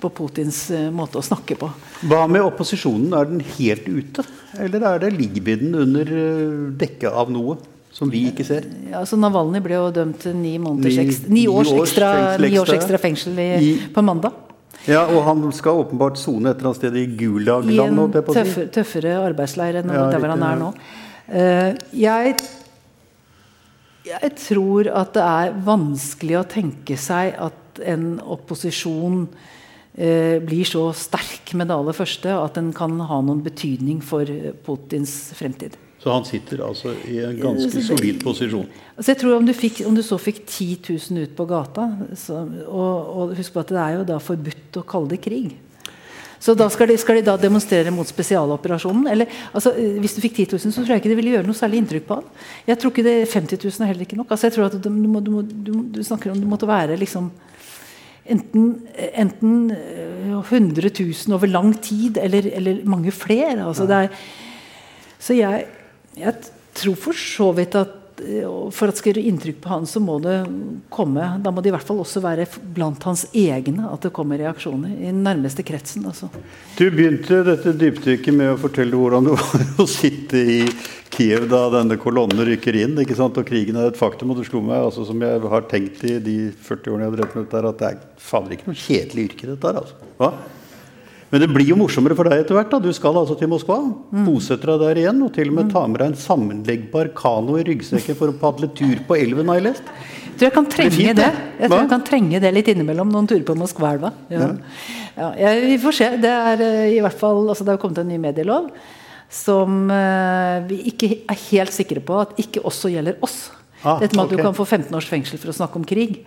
på Putins uh, måte å snakke på. Hva med opposisjonen? Er den helt ute? Eller er det ligger under dekket dekke av noe? Som vi ikke ser? Ja, så Navalny ble jo dømt til ni, ni, ni, års, ekstra, ni års ekstra fengsel i, i, på mandag. Ja, Og han skal åpenbart sone et eller annet sted i Gulag-land? I en tøffe, tøffere arbeidsleir enn ja, der hvor han er nå. Uh, jeg, jeg tror at det er vanskelig å tenke seg at en opposisjon uh, blir så sterk med det aller første at den kan ha noen betydning for Putins fremtid. Så han sitter altså i en ganske solid posisjon. Så jeg tror om du, fikk, om du, så fikk 10 000 ut på gata så, og, og, husk på at det er jo da forbudt å kalle det krig. Så da skal de, skal de da demonstrere mot spesialoperasjonen? Eller, altså, hvis du fikk 10 000, så tror jeg ikke det ville gjøre noe særlig inntrykk på han. Jeg tror ikke det 50 000 er heller ikke nok. Altså, jeg tror at du, må, du, må, du, snakker om det måtte være liksom enten, enten 100 øh, 000 over lang tid, eller, eller mange flere. Altså, er, så jeg jeg tror for så vidt at eh, for at det skal gjøre inntrykk på han, så må det komme Da må det i hvert fall også være blant hans egne at det kommer reaksjoner. I den nærmeste kretsen. Altså. Du begynte dette dypdykket med å fortelle hvordan det var å sitte i Kiev da denne kolonnen rykker inn. ikke sant? Og krigen er et faktum. Og det slo meg, altså, som jeg har tenkt i de 40 årene jeg har drevet med dette, at det er fader ikke noe kjedelig yrke, dette her. altså. Hva? Men det blir jo morsommere for deg etter hvert. da. Du skal altså til Moskva. Mm. Bosetter deg der igjen. Og til og med ta med deg en sammenleggbar kano i ryggsekken for å padle tur på elven, har jeg lest. Jeg tror jeg kan trenge det. Fint, det. Jeg tror jeg kan trenge det litt innimellom. Noen turer på Moskvaelva. Ja. Ja. ja, vi får se. Det er eh, i hvert fall, altså det har kommet en ny medielov som uh, vi ikke er helt sikre på at ikke også gjelder oss. Ah, Dette med at okay. du kan få 15 års fengsel for å snakke om krig.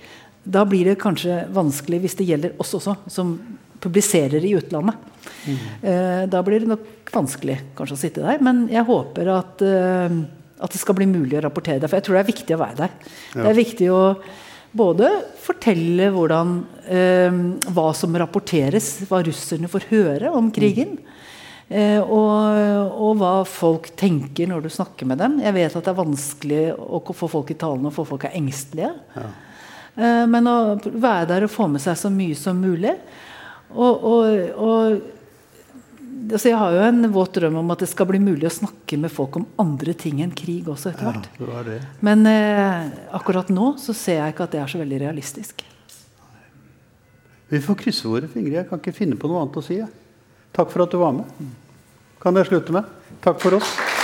Da blir det kanskje vanskelig hvis det gjelder oss også, som publiserer i utlandet. Mm. da blir det nok vanskelig kanskje å sitte der. Men jeg håper at, eh, at, det skal bli mulig å rapportere der. For jeg tror det er viktig å være der. Ja. Det er viktig å både fortelle hvordan, eh, hva som rapporteres, hva russerne får høre om krigen. Mm. Eh, og, og, hva folk tenker når du snakker med dem. Jeg vet at det er vanskelig å få folk i talen og få folk er engstelige. Ja. Eh, men å være der og få med seg så mye som mulig. Og, og, og altså Jeg har jo en våt drøm om at det skal bli mulig å snakke med folk om andre ting enn krig også etter hvert. Ja, Men eh, akkurat nå så ser jeg ikke at det er så veldig realistisk. Vi får krysse våre fingre. Jeg kan ikke finne på noe annet å si. Takk for at du var med. Kan jeg slutte med. Takk for oss.